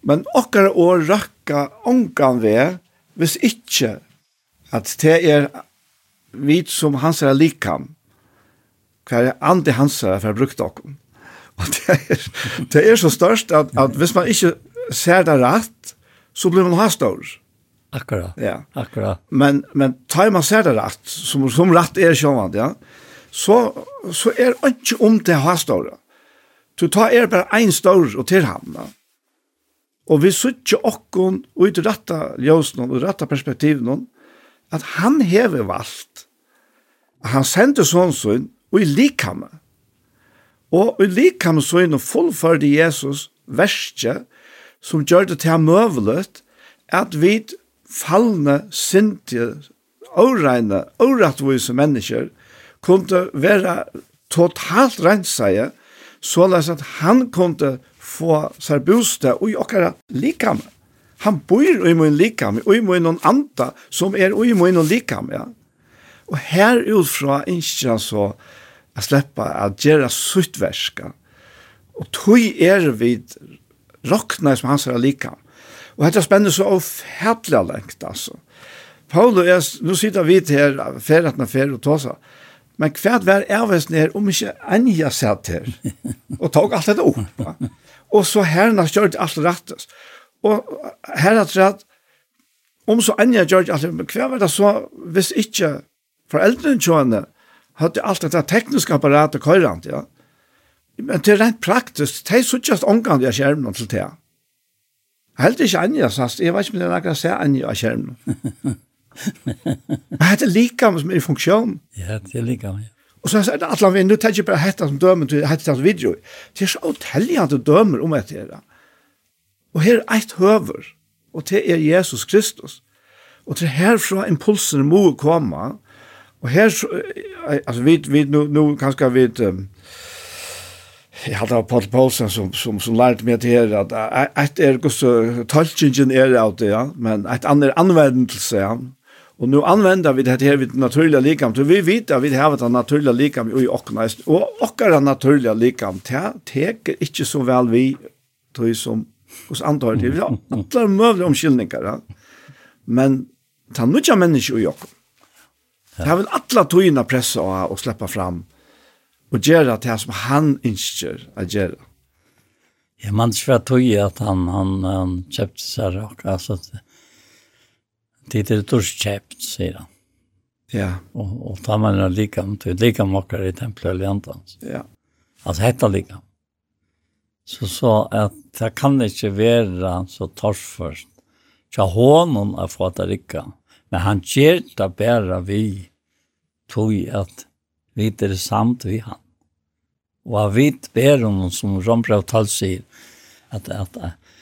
Men okkar år rakka ångan ved, hvis ikkje at det er vit som hans er likam, hva er andi hans er for brukt okkom. Og det er, det er så størst at, at hvis man ikkje ser det rett, så blir man hastor. Akkurat. Ja. Akkurat. Men men tar man ser det rätt som som rätt är sjön ja. Så så är det inte om det har stora. Du tar er bara en stor och till hamna. Och vi söker okkon och ut rätta ljusen och rätta perspektiv någon att han häver valt. Han sendte sån sånn, og i likhamme. Og i likhamme så og fullförde Jesus verste som gjør det til han møvelet at vi fallne, sintige, åreine, årettvise mennesker kunne være totalt renseie, såleis at han kunne få seg bostad i okkara likame. Han bor i min likame, og i min anta, som er i min noen likame. Ja. Og her utfra ikke han så å slippe å gjøre suttverska. Og tog er vi rokkene som hans er likame. Og dette spennende så ofætlig lengt, altså. Paul og jeg, nå sitter vi til her, ferretna fer og tåsa, men hvert er avvesen her, om ikke enn jeg satt her, og tog alt dette opp. Va? Og så herren har kjørt alt rettes. Og her har rett, om så enn jeg kjørt alt men hver var det så, hvis ikke foreldrene kjønne, hadde alt dette tekniske apparatet køyrant, ja. Men det er rent praktisk, det er så just omgang jeg skjermen til det. Ja Helt ikke Anja, sast. Jeg vet ikke om det er noe å se Anja av skjermen. Men Det er likam som er i funksjon. Ja, det er likam, ja. Og så er det atlan vi, nu tenker jeg bare hette som dømer til hetta som video. Det er så utelligende dømer om etter det. Og her er et høver, og det er Jesus Kristus. Og det er herfra impulsen må komme, og her, altså vi, vi, nu, nu kanskje vi, um, jag hade av Paul Paulsen som som som lärde mig det här att ett är så tolkningen är out det ja men ett annat användelse ja. Och nu använder vi det här vid naturliga likam så vi vet att vi har ett naturliga likam i ocknast och ockar naturliga likam teker inte så väl vi tog som hos antar det. Ja alla möjliga omskillningar ja. Men ta nutja människor i ock Det har väl alla togna pressa och släppa fram og gjøre det som han ønsker å gjøre. Ja, man tror vet tog at han, han, han kjøpte seg rak, altså det er dårst kjøpt, sier han. Ja. Og, og tar man det like, det er like makker i tempelet eller annet. Ja. Altså hette like. Så så at det kan ikke være så tors først. Så hånden er fått det ikke. Men han gjør det bare vi tog at vi er samt vi han. Og vi ber om noen som Rombrau Tal sier, at, at, at,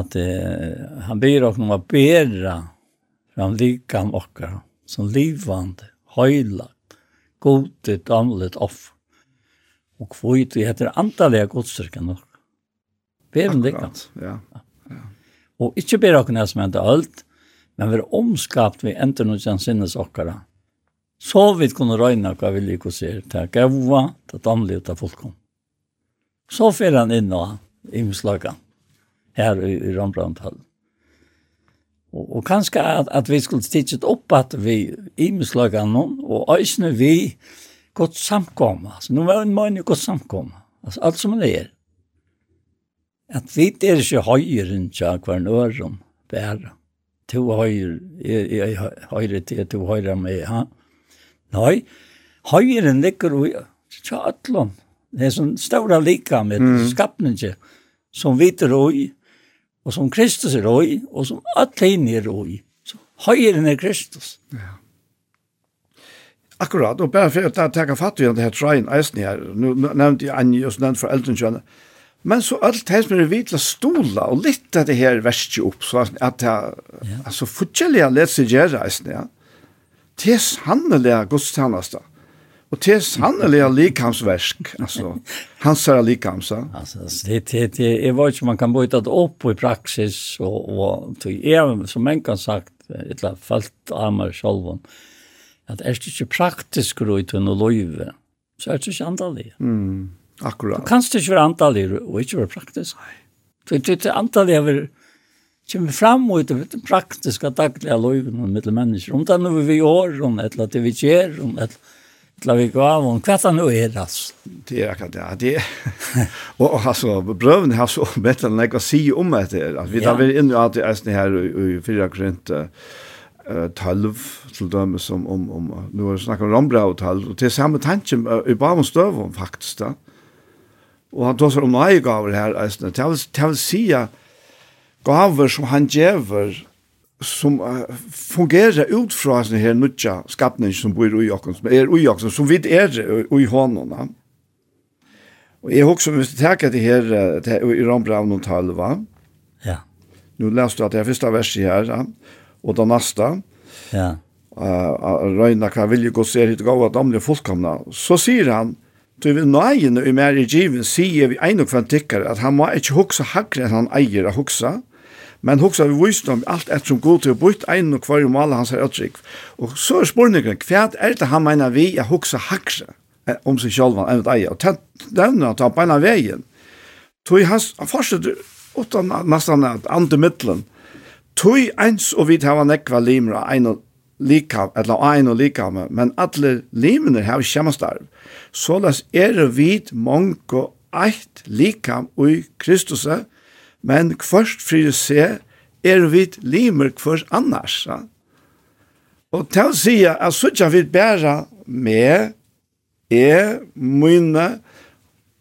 at uh, han ber oss om å bæra fram likam okkar som livande, høylagt, gode, damlet off. Og kvitt, vi heter antallega godstyrkan nok. Ber om likam. Ja. ja. Og ikke ber okkar som enda alt, men vi er omskapt vi ender noen sinnes okkara Så vi kunne røyna hva vi liker å se. Ta gauva, ta damlig og ta fullkom. Så fer han inn og imslaga her i, i Rambrandt-hallen. Og, og kanskje at, at vi skulle stitchet opp at vi imslaga noen, og øysene vi godt samkomma. Så nå var en mann godt samkomma. Altså alt som det er. At vi er ikke høyere enn tja hver nøren, bare. To høyre, jeg høyre til, to høyre med, ha? Nei, høyren ligger i tja atlom. Det er sånn ståra lika med mm. skapningen som vi er i, og som Kristus er i, og som atlein er i. Så høyren er Kristus. Ja. Akkurat, og bare for å ta fatt i det her trein eisen her, nå nevnte jeg Anji og så nevnte for eldre men så alt det som er vidt stola og litt av det her verste opp, så at det altså, så forskjellige leser gjøre, eisen, ja. Mm er sannelig godstjeneste. Og til sannelig likamsversk, altså. Hans er likamsa. Alltså det det det är vad man kan byta det upp i praxis och och till är som man kan sagt ett la fallt armar själva. Att är det inte praktiskt gröt och löve. Så är det inte antalig. Mm. Akkurat. Du kanst inte vara antalig och inte vara praktisk. Du det antalig är kommer fram och det praktiska dagliga livet med människor. Om det nu vi år, om eller det vi ger, om eller la vi gå av om kvart nu är det alltså. Det är akkurat det. det och alltså brövn har så bättre än jag säger om det. Alltså, vi tar väl in att det är här i fyra krönt uh, talv till dem som om om nu har snackat om bra och talv och till samma tanken i bara om stöv om faktiskt. Och han tar sig om några gånger här alltså. Det vill säga att gaver som han gjever, som uh, fungerer ut fra sin her nødja skapning som bor i okken, som er i okken, som vi er i hånden. Ja. Og jeg husker, hvis du tenker det her til, i Rambraun og Talva, ja. nå leste du at det er første verset her, ja, og det neste, ja. Uh, Røyna kan vilje gå ser hit gav at damle fullkomna. Så sier han, Du vil nøyene i mer i given sier vi en og kvantikker at han må ikke hukse hakker enn han eier å hukse, men hugsa vi visdom alt ett som god til bort ein og kvar mal hans er utrykk. Og så er spurningen kvært er det han meiner vi jeg hugsa hakse om seg sjálv og vet ei og den at ta på en vegen. Tui has forstod utan nästan at ande mittlen. Tui eins og vit hava nekva limra ein lika eller ein og lika men alle limene har skjemastarv. Så las er vit mongo eitt lika ui Kristus men kvørst fyrir se er vit limer kvørs annars. Ja? Og til å si at suttja vit bæra med er mine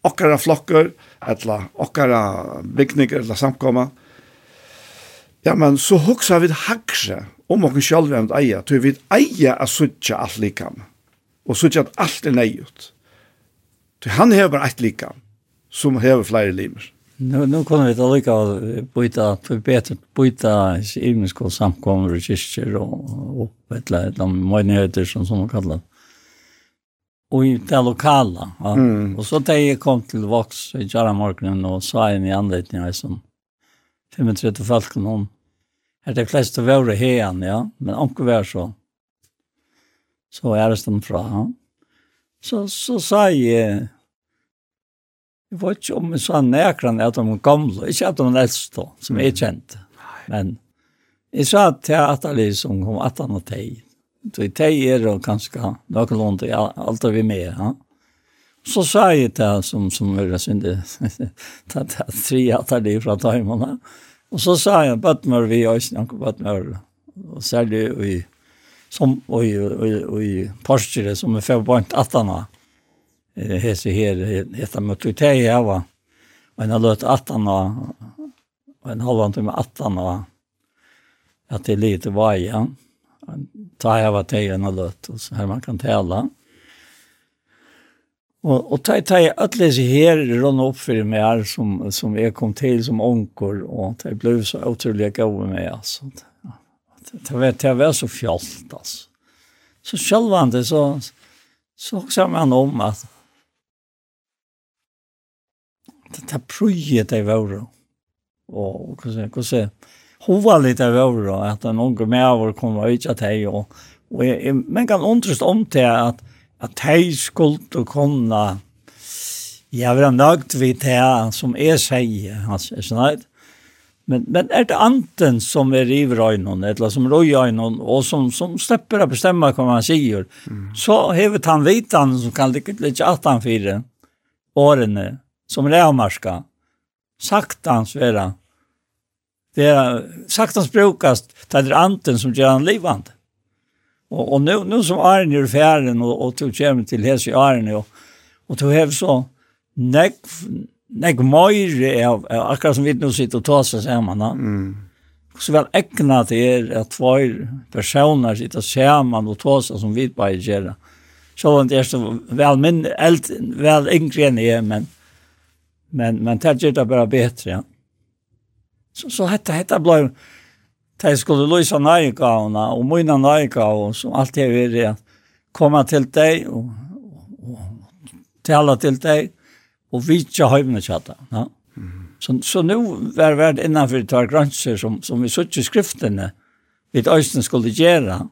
okkara flokker, etla okkara bygninger, etla samkomma. Ja, men så hoksa vi hakse om okken sjálf evnt eia, tog vi eia a suttja alt likam, og suttja at alt er neiut. Tog han hever eit likam, som hever flere limer. Nu, nu kommer vi att lycka byta, byta, byta imenskå samkommer och kyrkor och opp ett eller de möjligheter som som man kallar Och i det lokala. Ja. Mm. Och så da jag kom till Vox i Jaramorgenen och sa in i anledningen som 35 folk noen. Är det fleste var det hen, ja, men omkje var så. Så är det stedet fra. Ja. Så, så sa jag Jeg vet ikke om jeg sa nekran at de gamle, ikke at de eldste, som jeg kjente. Men jeg sa til at Atali som kom at han og teg. Så teg er det kanskje noen lånt, alt er vi med. Ja. Så sa jeg til han som, som er syndig, det er tre Atali fra timene. Og så sa jeg, bøtmer vi, og snakker bøtmer, og særlig i som og i og i, og i som er forbundet atana hese her, hette mot Utei hava, og en har løtt 18 og, og en halvann til med 18 at det er lite vaja, ta hava tei en har løtt, og så her man kan tala. Og, og ta ta alle disse her rundt opp for meg her, som, som jeg kom til som onker, og det ble så utrolig gode med, altså. Det var, det var så fjallt, altså. Så sjølvande så, så också man om att ta pruje det var og hvordan hvordan hova litt av over at en unge med over kom og ikke at og, og jeg, jeg, men kan undres om til at at hei skulle kunne jeg var nøgt vid det som jeg sier altså, er nøyt men, men er det anten som er i røynen eller som røy røynen og som, som slipper å bestemme hva man sier mm. så hevet han vitan som kan litt ikke at han fire årene som rävmarska. Saktans vera. Det är saktans brukast det er anten som gör han livande. Och, och nu, nu som Arne är färden och, og tog kämmen till Hesi Arne og, och tog hev så nek, nek møyre, av, akkurat som vi nu sitter og tar sig samman. Mm så vel ägna til er att två personer sitter sammen och tar seg som vi bara gör. Så det er så väl min eld, väl yngre enn jeg, men Men, men det gjør det bare bättre. Ja. Så, så detta, detta blev... Det skulle løse nøygavene, och mine nøygavene, och som alltid är det att komma till dig och, och, och tala till dig och vitja hövna chatta. Ja. Mm. Så, så nu var värd innenfor det här gränser som, som vi sutt i skrifterna vid östen skulle gjøre,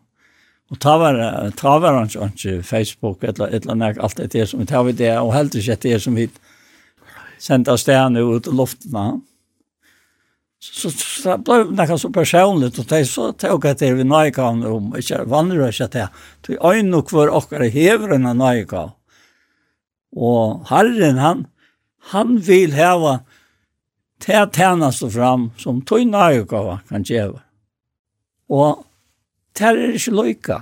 Och ta var, ta var han ikke Facebook eller, eller, eller allt det som vi tar vid det och helt ikke det som vi tar senda stene ut i luften. Så, så det ble noe så personligt, og det så tog jeg til vi nøykan om, ikke vandrer ikke til, til øynene hver åkere hever enn nøykan. Og Herren, han, han vil heva til tjeneste fram som tog nøykan kan gjøre. Og det er ikke løyka.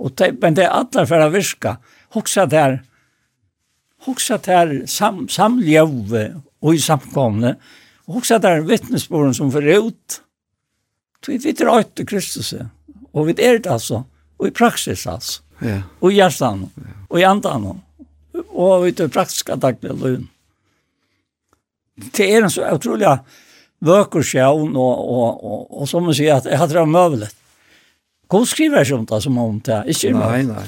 Og det, men det er alle for å virke. Også der, hugsa til sam, samljøve og i samkomne, og hugsa til vittnesboren som fyrir ut. Vi vet røyt til Kristus, og vi er det altså, og i praksis altså, ja. og i hjertan, og i andan, og i det praktiska daglige løn. Det er en så utrolig vøker sjøvn, og, og, og, og som man sier, at jeg hadde det møvelet. Hvor skriver jeg sånt da, som om det, ikke. Nei, nei.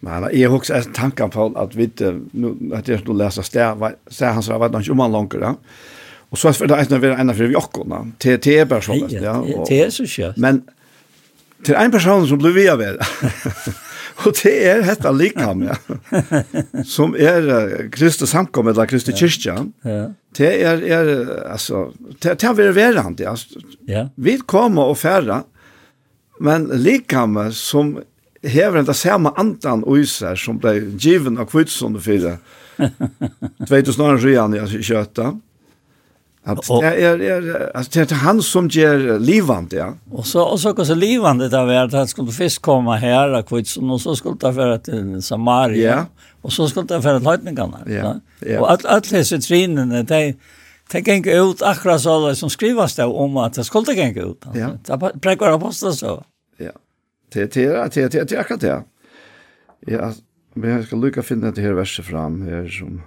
Men jeg har også tanken på at vi at jeg nå leser sted, ser han så vet han ikke om han langer det. Og så er det en av en av vi akkerne, til til er personen. Ja, det er så kjøtt. Men til en person som blir vi av det. Og det er dette likam, ja. Som er Kristus samkommet, eller Kristus kyrkja. Det er, er, altså, det er vi er verand, ja. Vi kommer og færre, men likam som hever enda samme andan uiser som ble given av kvitsunde fyra. Tveit og snarere ryan i kjøtta. Att det är är alltså det är han som ger livande ja. Och så och så kanske livande där var att skulle fisk komma här och kvits och så skulle det för att Samaria ja. och så skulle det för att löjtningarna. Ja. ja. Och att att dessa trinnen det det gäng ut akkurat så där som skrivas det om att det skulle gänga ut. Ja. Det präkar aposteln så. Ja. Det är det det det akkurat det. Ja, men ska lucka finna det här verset fram här som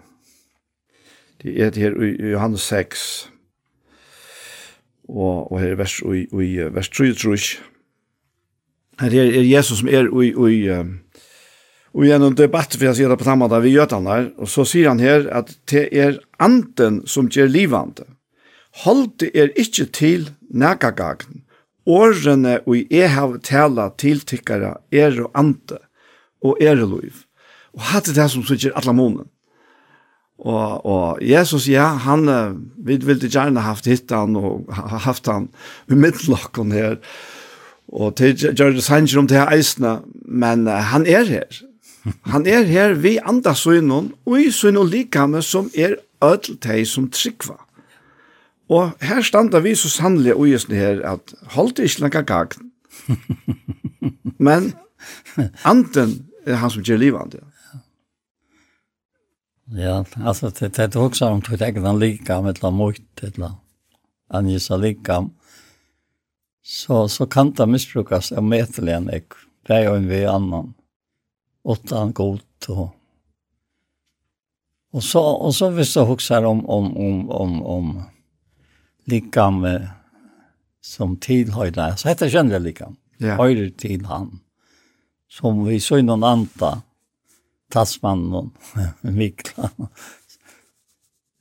det är det här i Johannes 6. Och och här vers och i vers 3 tror Det är Jesus som är i i Og i en debatt jeg sier det på samme dag vi gjør den der. og så sier han her at det er anden som gjør livande. det er ikke til nægagagn, årene og jeg har tala til tykkere er og ante og er og liv. Og hatt det som sikker alle månen. Og, og Jesus, ja, han, vi ville gjerne haft hittan og haft han med midtlokken her. Og til Gjørges Hanger om det her eisene, men uh, han er her. Han er her vi andre sønnen og i sønnen likame som er ødel til som tryggva. Mm. Og her standa vi så sannelig og just her at holdt ikke lenge gagn. Men anden er han som gjør livet. Ja, altså det er også om du tenker den likam, med la mot, et eller angisa likam, så, så kan det misbrukes av metelig enn det er jo en ved annan, åttan god og Och så, och så hvis du husker om, om, om, om, om likam som tillhöjda. Så heter det känner likam. Ja. Höjder till han. Som vi såg någon anta. Tassmann och Mikla.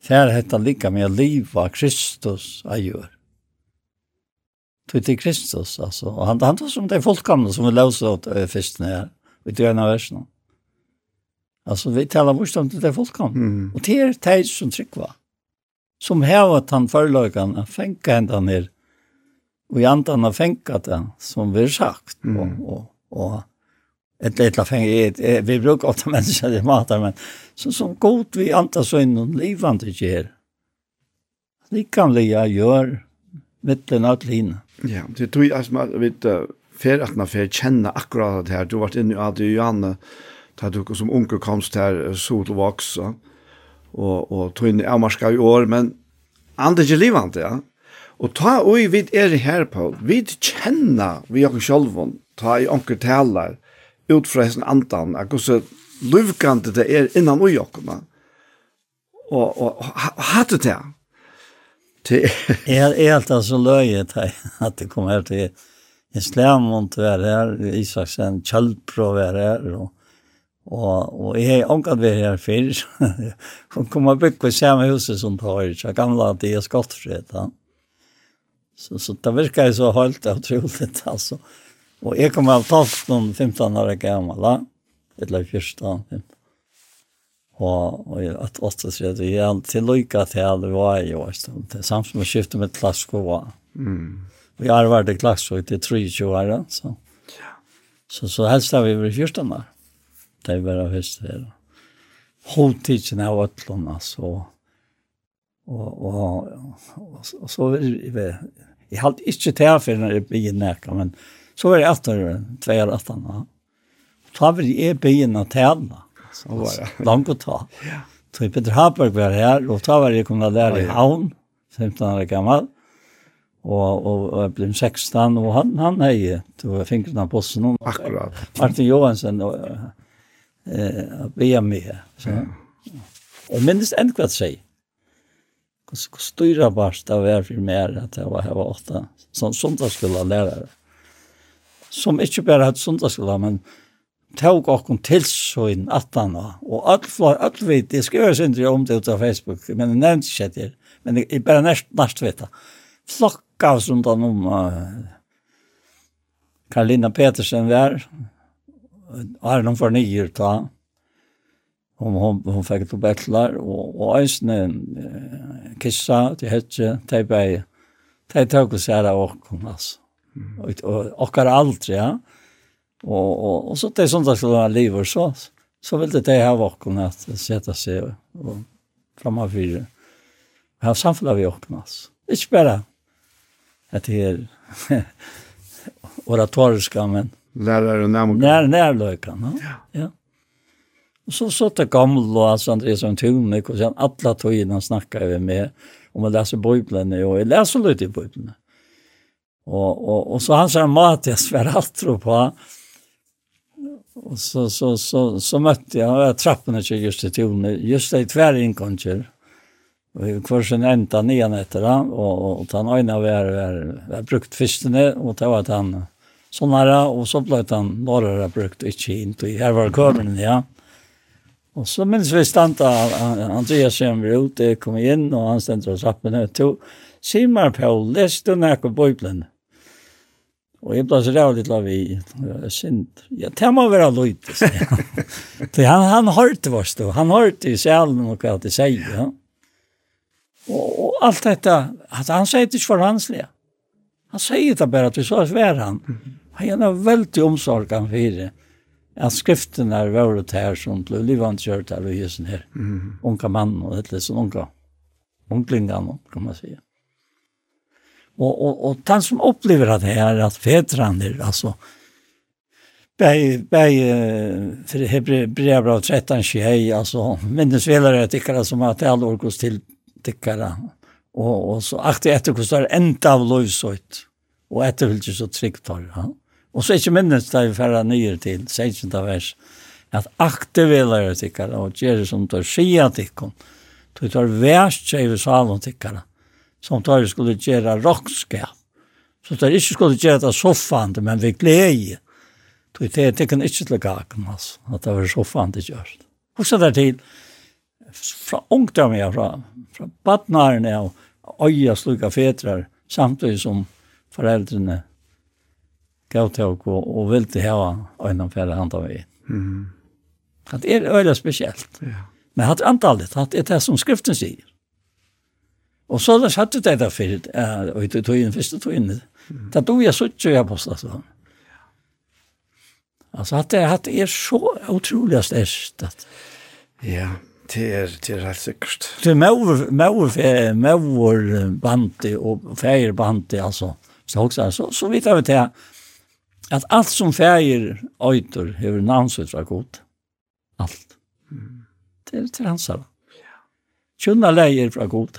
Fær heter lika med liv vad Kristus gjør. Tog til Kristus altså. Og han, han tog som det är som vi løser åt äh, först vi drar en av versene. Altså, vi taler vårt om det är. Mm. Og det er det som tryck som heva han förlökan att fänka ända ner och i andan har den som vi har sagt. Mm. och, och, och ett litet fänga vi brukar ofta människor det matar men så som god vi antar så in och livande ger. Likamliga gör mittlen att lina ja det tror jag alltså vet för att man får känna akkurat det här du vart inne i Johanne där du som onkel komst här så till vuxen og, og tog inn avmarska i år, men andre ikke livant, ja. Og ta ui vid er her på, vid kjenna vi okken sjolvun, ta i onker talar, ut fra hessen andan, at gosse luvkante det er innan ui okken, og, og hatt det her. Det er helt altså løye at det kom her til en og det her, Isaksen, Kjallpro er her, og Og, og jeg har omgått vi her før, som kom og bygde samme huset som tar, så gamla at jeg er skottfred. Så, så det virker jeg så helt utrolig, altså. Og jeg kom av 12-15 år gammel, eller 14-15. Og, og jeg har åtte sier det, jeg har til lykke til alle var jeg, år, det er samt som å skifte med klasskoa. Mm. Og jeg har vært i klasskoa til 23 år, så. Ja. Så, så helst har vi vært 14 år det var av høst her. Holdtidsen av øtlån, altså. Og, og, og, og så jeg, jeg hadde ikke til for når jeg begynte nækka, men så var jeg etter tve år etter. Da var jeg byen å tjene. Så var det langt å ta. Så Peter Haberg var her, og da var jeg kommet der i havn, 15 år gammel. Og, og, og jeg ble 16, og han, han heier, du fingrene på posten. Akkurat. Martin Johansen, og, eh be mig så. Och minst en kvart sig. Kus styra bast av är för mer att jag var var åtta som söndagsskola lärare. Som inte bara hade söndagsskola men tog och till så in attarna och all var all vet det ska göras inte om det på Facebook men det nämns det men det bara näst näst veta flocka av sånt om Karolina Petersen där Arnon var nyer ta. Hon, hon, hon fikk to bachelor og, og eisne eh, kissa til hetje, de bei, de tøk oss her av åkken, altså. Og, og åkker aldri, ja. Og, og, og så det er sånn at det skulle være liv og så, så ville det ha åkken at sette seg og, og framme fire. Her samfunnet vi åkken, altså. Ikke bare at det er oratoriska, men Lärare och närmare. När, närlökan, ja. ja. ja. Och så satt det gamla och alltså Andreas som Tunik och sen alla tiden snackade vi med om att läsa Bibeln och jag läser lite i Bibeln. Och, och, och så han sa mat jag svär allt tro på. Och så, så, så, så mötte jag trapporna till just i Tunik, just det i tvärinkonker. Og vi kvar sin enda nian etter han, og, og, og han øyne var, var, var brukt fyrstene, og det var at han sånn her, og så ble han bara brukt inte og her var kameran ja. Og så minns vi stanta Andreas som vi ute kom inn, og han ständer oss upp med to simmar på du nek på Bibelen. Og jeg ble så rævd litt av vi jeg synd. ja, Jag tänkte vara lite. Så han han hørte vårt, då. Han hørte i själen og hva det sier, Ja. Og, og alt dette, att han sier det ikke for hanslige. Han sier det bare at vi så är han han er veldig omsorgan for at skriften er vært her som ble livant kjørt her og gjør her. Mm. Unga mann og et litt sånn unga. Unglingan, kan man si. Og, og, og den som opplever at det her, at fedrene, altså, Bei, bei, för Hebreerbrevet av 13 tjej, alltså, tycker tyckare som att all orkos till tyckare. Och, och så akta efter hur det enda av lovsått. Och efter hur det så tryggt har. Ja. Og så ikke minnes det vi færre nye til 16. vers, at aktiveler tikkere og gjør som tar skia tikkene, du tar værst seg ved salen tikkara, som tar skulle gjøre rockskap. Så tar ikke skulle gjøre det soffande, men vi gleder. Du tar tikkun ikke til gaken, altså, at det var soffan det Og så der til, fra ungdom jeg, fra, fra badnaren jeg, og øya slukka fetrar, samtidig som foreldrene gav til og, og til hava øynene færre hand av veien. Mm. Det er øyla spesielt. Ja. Men hatt antallet, hatt er det som skriften sier. Og så hadde jeg det der for, og i tøyen, første tøyen, det tog jeg sutt jo i apostelen. Altså, at det, at det er så utrolig størst. At... Ja, det er, det er helt sikkert. Det er maur bandi og feir bandi, alltså Så, så, så vidt jeg vet det, at alt som fægir øyter hever navnsøt god. Alt. Mm. Det er til hans lejer Kjønna leier fra god.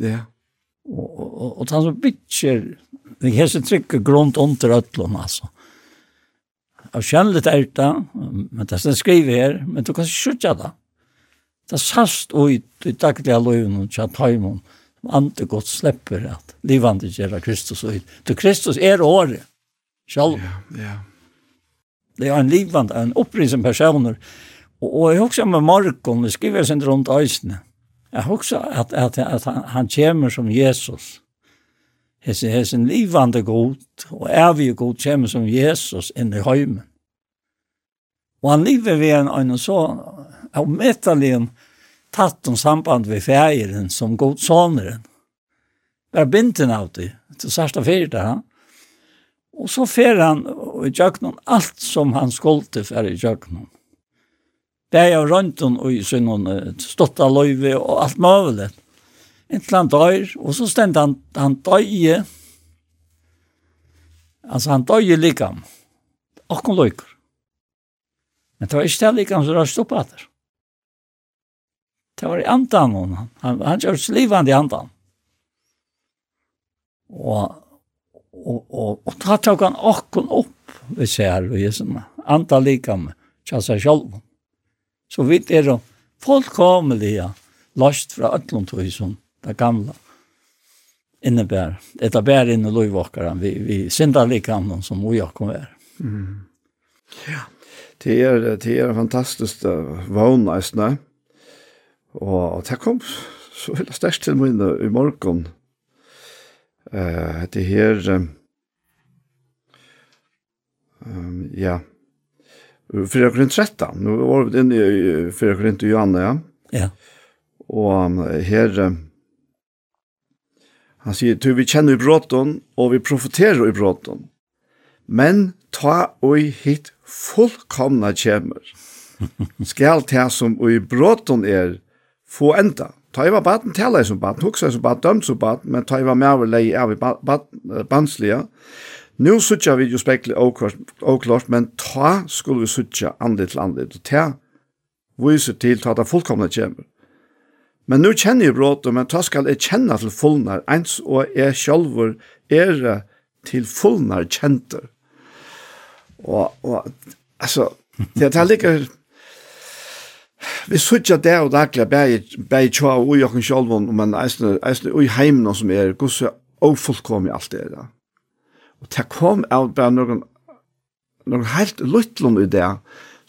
Ja. Og, og, og, og han som bytjer, det er så trygge grunt under øtlån, altså. Av kjennligt er det, men det er skrivet her, men du kan ikke skjutja det. Det er sast ut i daglige løyven og tjattøymon, som andre godt slipper at livande gjør Kristus ut. Du Kristus er året själv. Ja, ja. Det är en livvand, en upprisen personer. Och, och jag också med Markon, det skriver sen runt öjsne. Jag också att, att, att han, han kommer som Jesus. Hese, hese en livvande god, og evig god kommer som Jesus inn i høymen. Og han lever ved en, en så avmettelig tatt om samband ved fægeren som god soneren. Det er binten av det, til sørste fyrt han. Og så fer han i tjøkkenen alt som han skolte for i tjøkkenen. Det er jo røntgen og i synnen stått av løyve og alt mulig. Inntil han dør, og så stendte han, han døye. Altså han døye likam. Akkurat løyker. Men det var ikke det likam som røst opp etter. Det var i andan hon. Han, han, han kjørte livende i andan. Og og, og, og da tok han åkken opp, vi ser og Jesusen, andre like med, til seg selv. Så vi er jo fullkommelige, last fra Øtlundtøy som det gamle innebär ett bär in i lovvakar vi vi syndar likam som vi jag kommer. Mm. Ja. Det er, det är er fantastiskt vånast og Och det kom så veldig störst til mig i morgen, Uh, det här Um, ja. Fyra Korint 13, Nå var vi inne i Fyra Korint og Johanne, ja. Ja. Og um, her, um, han sier, «Tu vi kjenner i bråten, og vi profeterer i bråten, men ta og hit fullkomna kjemmer. Skal ta som og i bråten er, få enda. Ta i var baden, tala i som baden, huksa i som baden, dømt som baden, men ta i var med over leie av i banslige, Nu suttja vi jo spekli oklart, men ta skulle vi suttja andlit til andlit, og ta viser til ta det fullkomne kjemur. Men nu kjenner jeg bråten, men ta skal jeg kjenne til fullnar, ens og jeg sjálfur er til fullnar kjenter. Og, og altså, det er ligger, vi suttja det og daglig, bæg tja og ui okken sjálfun, men eisne, eisne ui heimen som er, gus og fullkomne alt det er da. Og det kom av bare noen, noen helt luttlom i det,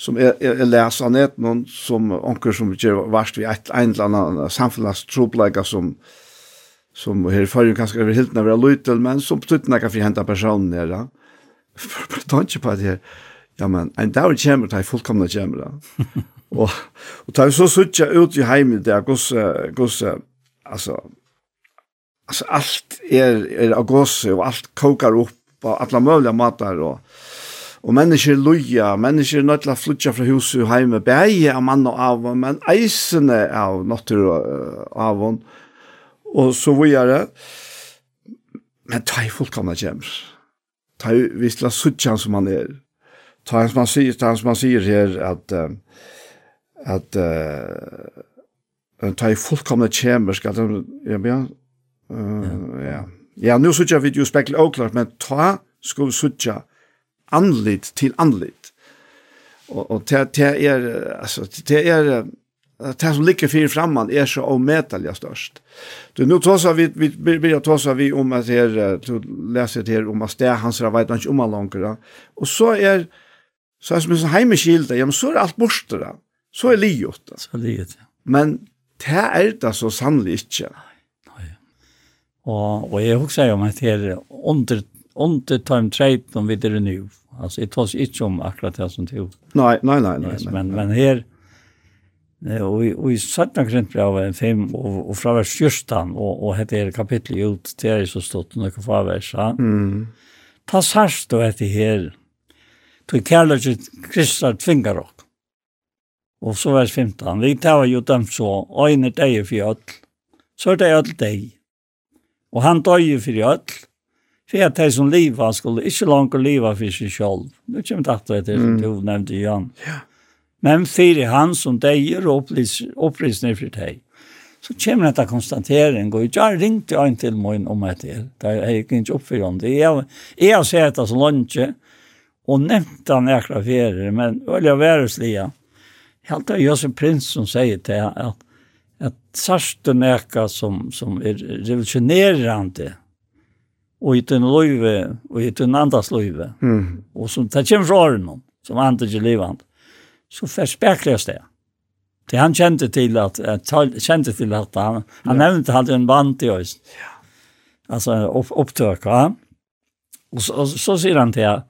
som jeg, jeg, jeg leser ned noen som onker som gjør varst vi et en eller annen samfunnstropplegger som som her i forrige kanskje over hilden av luttel, men som betyr ikke for å hente personen her. For å ikke på det her. Ja, men en dag kommer det, fullkomne kommer Da. og, og tar vi så suttje ut i heimen der, gosse, gosse, altså, altså, alt er, er av gosse, og alt kokar opp, på alla möjliga matar och Og mennesker loja, mennesker nødt til å flytja fra huset og heime, beie av mann og avon, men eisene av natur og avon, og så vujare. Men ta i fullkomna han kjemmer. Ta i visla suttjan som han er. Ta i som han sier, ta i som han sier her, at, at, uh, ta i folk han kjemmer, skal det, ja, ja, ja, Ja, nu sutja vi jo spekkel oklart, men ta sko vi sutja anlit til anlit. Og, og det, det er, altså, det er, det som ligger fyrir framman er så ometalja størst. Du, nu tåsa vi, vi byrja tåsa vi om at her, du leser her om at det hans veit hans om han Og så er, så er som en heimekilde, ja, men så er alt borstera. Så er liot. Så er liot, ja. Men det er det så sannlig ikke. Nei Og, og jeg husker om at her under, under time trade om vi det nu. Alltså det tas inte om akkurat det som tog. Nei, nei, nei, nei. yes, men, men her, og, og i sattna grintbrev 5 og, og fra vers 14 og, og hette her kapitlet ut, det er så stått noen farversa. Mm. Ta sørst og etter her, tog kærlighet Kristar tvingar ok. Og så vers 15, vi tar jo dem så, øyne deg for fjall, så er det all deg. Og han døg for i. For at de som liva skulle ikke langt liva for seg selv. Nu kommer det etter det som du nevnte igjen. Ja. Men for han som døg og opprysning for deg. Så kommer dette konstatering, og jeg ringte en til min om etter, da jeg gikk ikke opp for ham. Jeg, jeg har sett det som langt, og nevnt han ekra ferier, men øl jeg være. Helt det er Josef Prins som sier til at at sarsten eka som, som er revolutionerande og i den løyve og i den andas løyve mm. og som det kommer fra åren som andre ikke livet så forspekles det det han kjente til at, kjente til at han, han ja. nevnte hadde en band i oss ja. altså opp, opptøk ja. og så, og så sier han til at,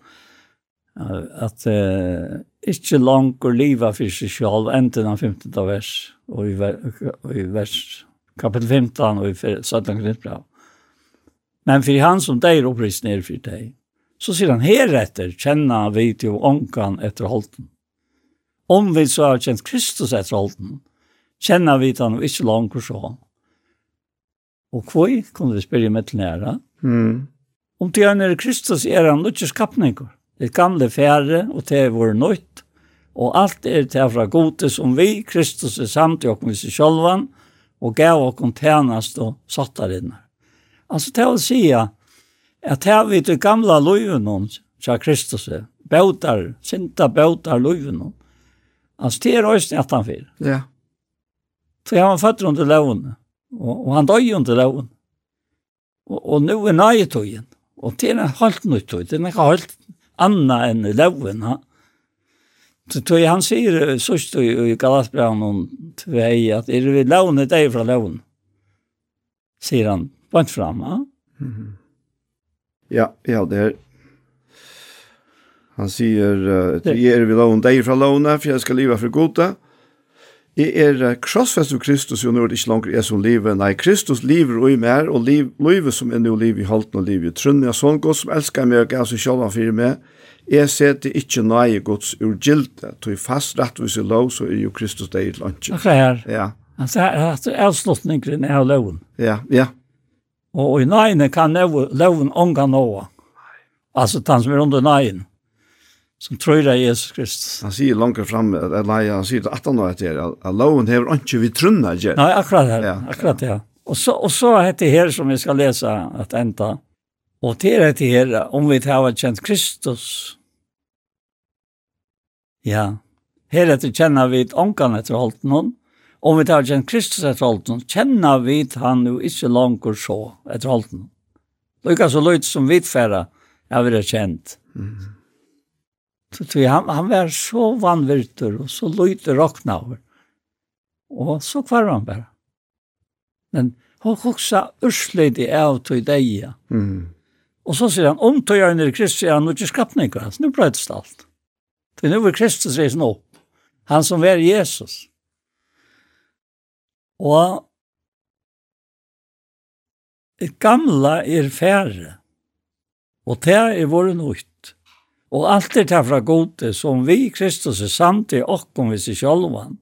at uh, ikke langt liva for seg selv, enten av 15. vers, og i, og i vers kapitel 15 og i 17. kapittel. Men for han som deg opprist ned for deg, så sier han heretter, kjenna vi til ånkan etter holden. Om vi så har kjent Kristus etter holden, kjenna vi til han og ikke langt så. Og hvor kunne vi spørre med til nære? Mm. Om til han er Kristus, er han ikke skapninger. Det gamle fære, og det er vår nøyt. Og alt er til fra gode som vi, Kristus er samt i okken hvis vi sjølvan, og gav okken tjenest og satt der inne. Altså, til å si at her vi til gamle løyven om, sa Kristus, bautar, sinta bautar løyven om. Altså, det er også at han fyr. Ja. Så han var født under løven, og, og han døg under løven. Og, og nå er nøyetøyen. Og det er en halvt nøytøy, det er en halvt anna enn loven. Ha? Så tog han sier sørst i Galatbraun om tvei at er vi lovene deg fra loven, sier han bant fram. Ha? Mm -hmm. Ja, ja, det er Han sier, uh, er vi lovene deg fra lovene, for jeg skal liva for gode. Jeg er krossfest av Kristus, og nå er det ikke langer jeg som lever. Nei, Kristus lever og i mer, og liv, livet som er nå liv i halten og liv i trunn. Jeg sånn godt som elsker meg og gav seg selv han fyrir meg. Jeg ser det ikke nøye gods ur gilde, tog fast rettvis i lov, så er jo Kristus det i lunge. Akkurat her. Ja. Han sier at det er av loven. Ja, ja. Og i nøyene kan loven ånga nåa. Altså, den som er under nøyene som tror det er Jesus Kristus. Han sier langt fram, eller nei, han sier det 18 år etter, at loven hever ikke vi trunna, ikke? Nei, akkurat det, ja, akkurat det. Ja. Og så, og så er det her som vi skal lese at enda. Og det er det her, om vi har kjent Kristus. Ja, her etter kjenner vi ångan etter holdt noen. Om vi har kjent Kristus etter holdt noen, kjenner vi han jo ikke langt så etter holdt noen. Lykke så løyt som vi tverre, er vi det kjent. Mm Så han, han var så vanvirter og så lydde råkna over. Og så kvar han bare. Men han hoksa ursløyd i av til deia. Mm. Og så sier han, om til nere Kristus er han ikke skapning, så nå brøtes det alt. For nå er Kristus reisen opp. Han som var Jesus. Og det gamla er færre. Og det er våre nøyt. Og alt er det fra gode som vi Kristus er samt i okkom vi seg sjálvan.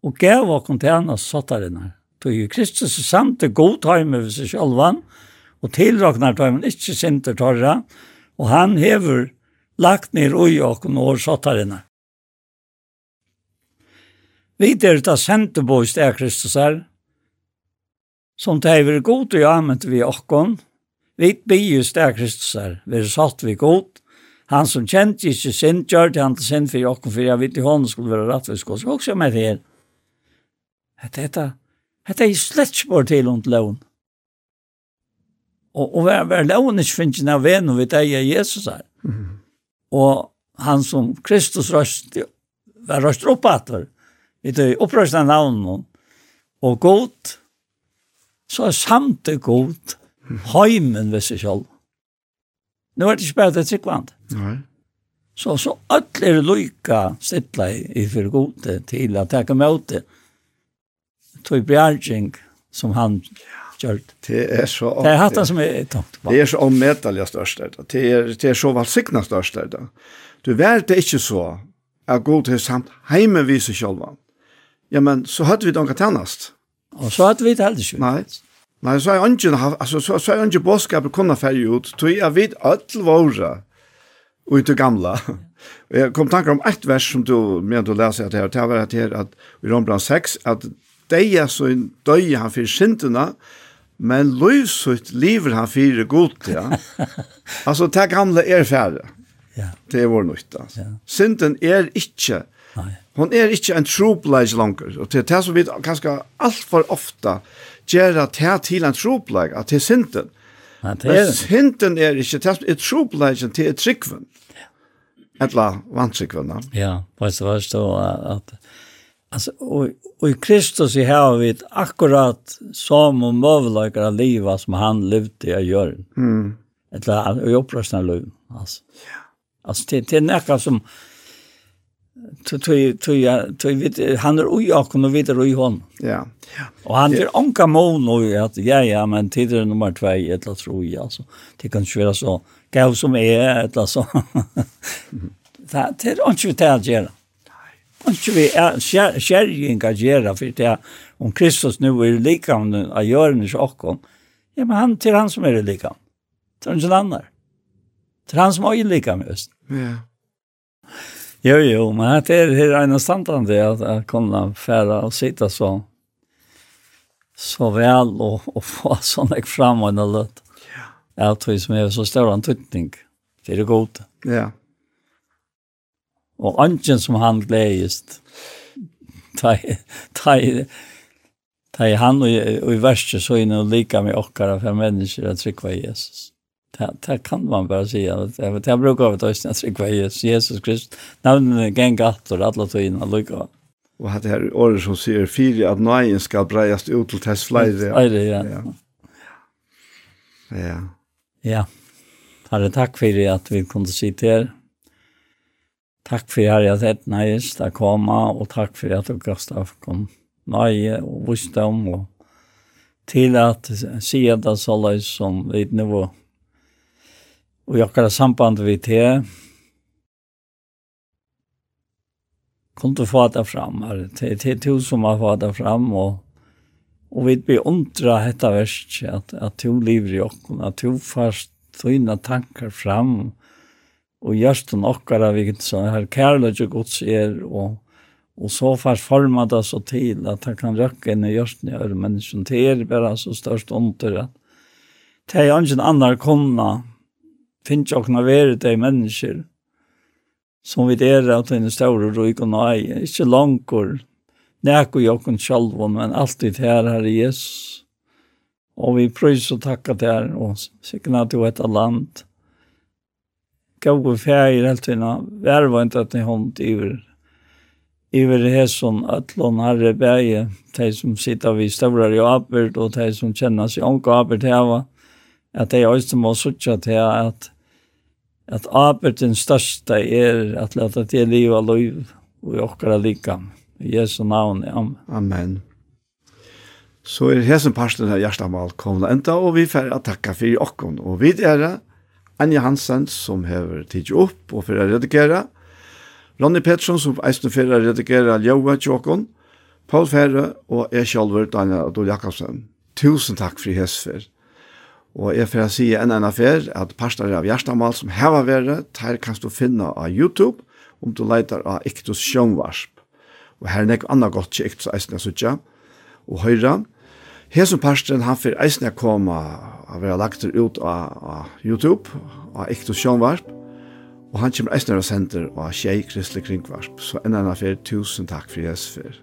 Og gav okkom til hana sottarinnar. Tog jo Kristus er samt i god heime vi seg sjálvan, og tilraknar tøymen ikkje sinter torra, og han hever lagt ned ui okkom og sottarinnar. Vi er det sendte bo i sted Kristus er, som det er god og amet vi okkom, Vi bygger stær her. vi er satt vi god. Han som kjente ikke sin, gjør det han til sin for jokken, for jeg vet i hånden skulle være rett for skål. Så også med det her. Hette, hette, hette er slett spår til om til loven. Og, og hver, hver loven ikke finnes ikke av venn, og vi deg er Jesus her. Mm. Og han som Kristus røst, var røst opp etter, vi tog opprøst av navnet, og god, så er samt det god, heimen ved seg selv. Nå er det ikke bare det tryggvand. Nei. Så, så alle er lykka stittla i, i for gode til at jeg kan møte tog bjergjeng som han gjør. Det er så... Det er hatt han som er tomt. Det er så ommetallig størst det. Det er, det er så valgsikna størst det. Du vet det ikke så at god til samt heimen viser sjølvan. Ja, men så hadde vi det ikke tennast. Og så hadde vi det heller ikke. Nei. Nei, så er ungen, altså, så, så er ungen bådskapet kunne ferdig ut, tog jeg vidt alle våre, og ut gamla. Og jeg kom tanker om ett vers som du mente å lese etter her, det var at her, at i Rombrand 6, at deia så døy han fyrir syndene, men løysutt lever han fyrir godt, ja. altså, det gamle er færre. Ja. Det er vår nytt, altså. Ja. Synden er ikke, Nei. Hon er ikke en trobleis langer, og det er det som vi ganske alt for ofta gjøre det til en tropleik, at det er synden. Men det er synden er ikke, det er tropleiken til tryggven. Etla vantrykvene. Ja, på et svar at, altså, og, og i Kristus i har vi akkurat som om møvelager av livet som han levde i gjøre. Mm. Etla, i opprørsene av livet, altså. Ja. altså det det är nästan som tui tui tui vit han er oi og kunnu vita oi hon. Ja. Og han er onka món og at ja ja men tider nummer 2 etla tro ja altså det kan skjera så gav som er etla så. Ta til onki vi tar gera. Onki vi skjerringa gera for det om Kristus nu er lika om a gjørne okkom. Ja men han til han som er lika. Til han som annar. Til han som er lika med oss. Ja. Jo, jo, men det er det ene standande at jeg kunne fære og sitte så så vel og, og få ek fram og noe løtt. Ja. Jeg tror som er så stor antydning Det är det gott. Ja. Och anken som han gledest, Ta, ta, ta i han och i, och i så inne och lika med okkara for mennesker at att i Jesus. Det, det kan man bare si. Det, det brukar vara tøysen att trycka Jesus Kristus. Nämnden gäng attor, alla tøyna, Og Och det här året som sier, fyra, att nøyen skal brejas ut till test flere. Flere, ja. Ja. Ja. ja. Herre, takk for at vi kunne sitte her. Takk for herre at sett nøyest å komme, og takk for at dere Gustaf kom nøye og visdom, og til at sier det så løs som vi nå og jokkara samband vi til kom du få det fram her. Det er to som har fått det fram, og, og vi blir undra dette verset, at, at to lever i okken, at to først tøyne tanker fram, og gjørsten okkara, hvilket så her kærlighet og gods er, og, og så først forma det så til, at det kan røkke inn i gjørsten i øre mennesken, det er bare så størst under, at det er ikke en annen konna, finnes jo kunne være de mennesker som vi er at den store røyk og nei, ikke langer, nekko jo kun sjalv, men alltid her, i Jesus. Og vi prøys og takka til her, og sikkert at du er land. Gav og fjær helt vær verva ikke at ni hånd iver, iver hesson, ötlån, herre, bæge, de som sitter vi støvrar i apert, og de som kjenner seg omka apert her at det er også må sutja til at at arbeidens største er at leta til liv og liv og i okkara. I Jesu navn, amen. Amen. Så er hesen parsten av hjertamal komna enda, og vi får takka for okkon. Og vi er Anja Hansen som hever tidsi opp og fyrir å redigere, Ronny Pettersson som eisen fyrir å redigere Ljóa Tjåkon, Paul Ferre og jeg sjálfur Daniel Adol Jakobsen. Tusen takk for hesfer. Og jeg får si enn en affær at parstare av Gjerstamal som heva vere, der kan du finna av YouTube om du leitar av Iktus Sjønvarsp. Og her er nek anna godt til Iktus eisne Sutja og høyra. Hesen parstaren han fyrir eisne koma av vera lagt ut av, av YouTube av Iktus Sjønvarsp. Og han kommer eisne og sender av Kjei Kristelig Kringvarsp. Så enn en affær, tusen takk for Jesfer.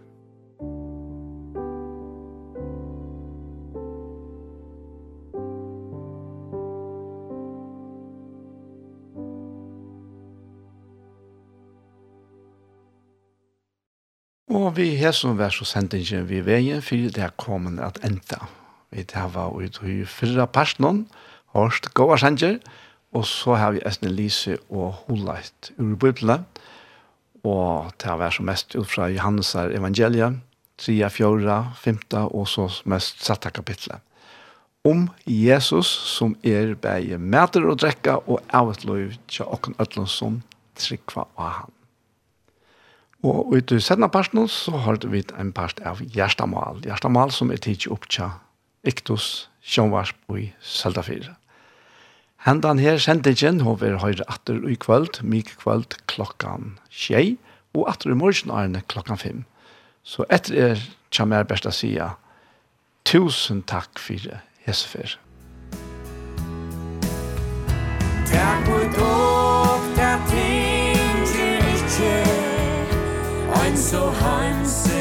vi her som vær så sendingen vi veien, for det er kommet at enda. Vi tar var ut i fyrre personen, hørst gode sender, og så har vi Esne Lise og Holeit ur Bibelen, og det vær som mest ut fra Johannes evangeliet, 3, 4, 5 og så mest satte kapitlet. Om Jesus som er bæge mæter og drekka og av et lov til åkken ødlån som trykva av han. Og ut i sedna parten så har vi en part av Gjerstamal. Gjerstamal som er tidsi opptja Iktus Sjønvarsp i Seldafire. Hendan her sendingen hover høyre atter i kvöld, mik kvöld klokkan tjei, og atter i morgen arne klokkan fem. Så etter er kjem jeg best å si tusen takk for Hesefer. Takk for so handsome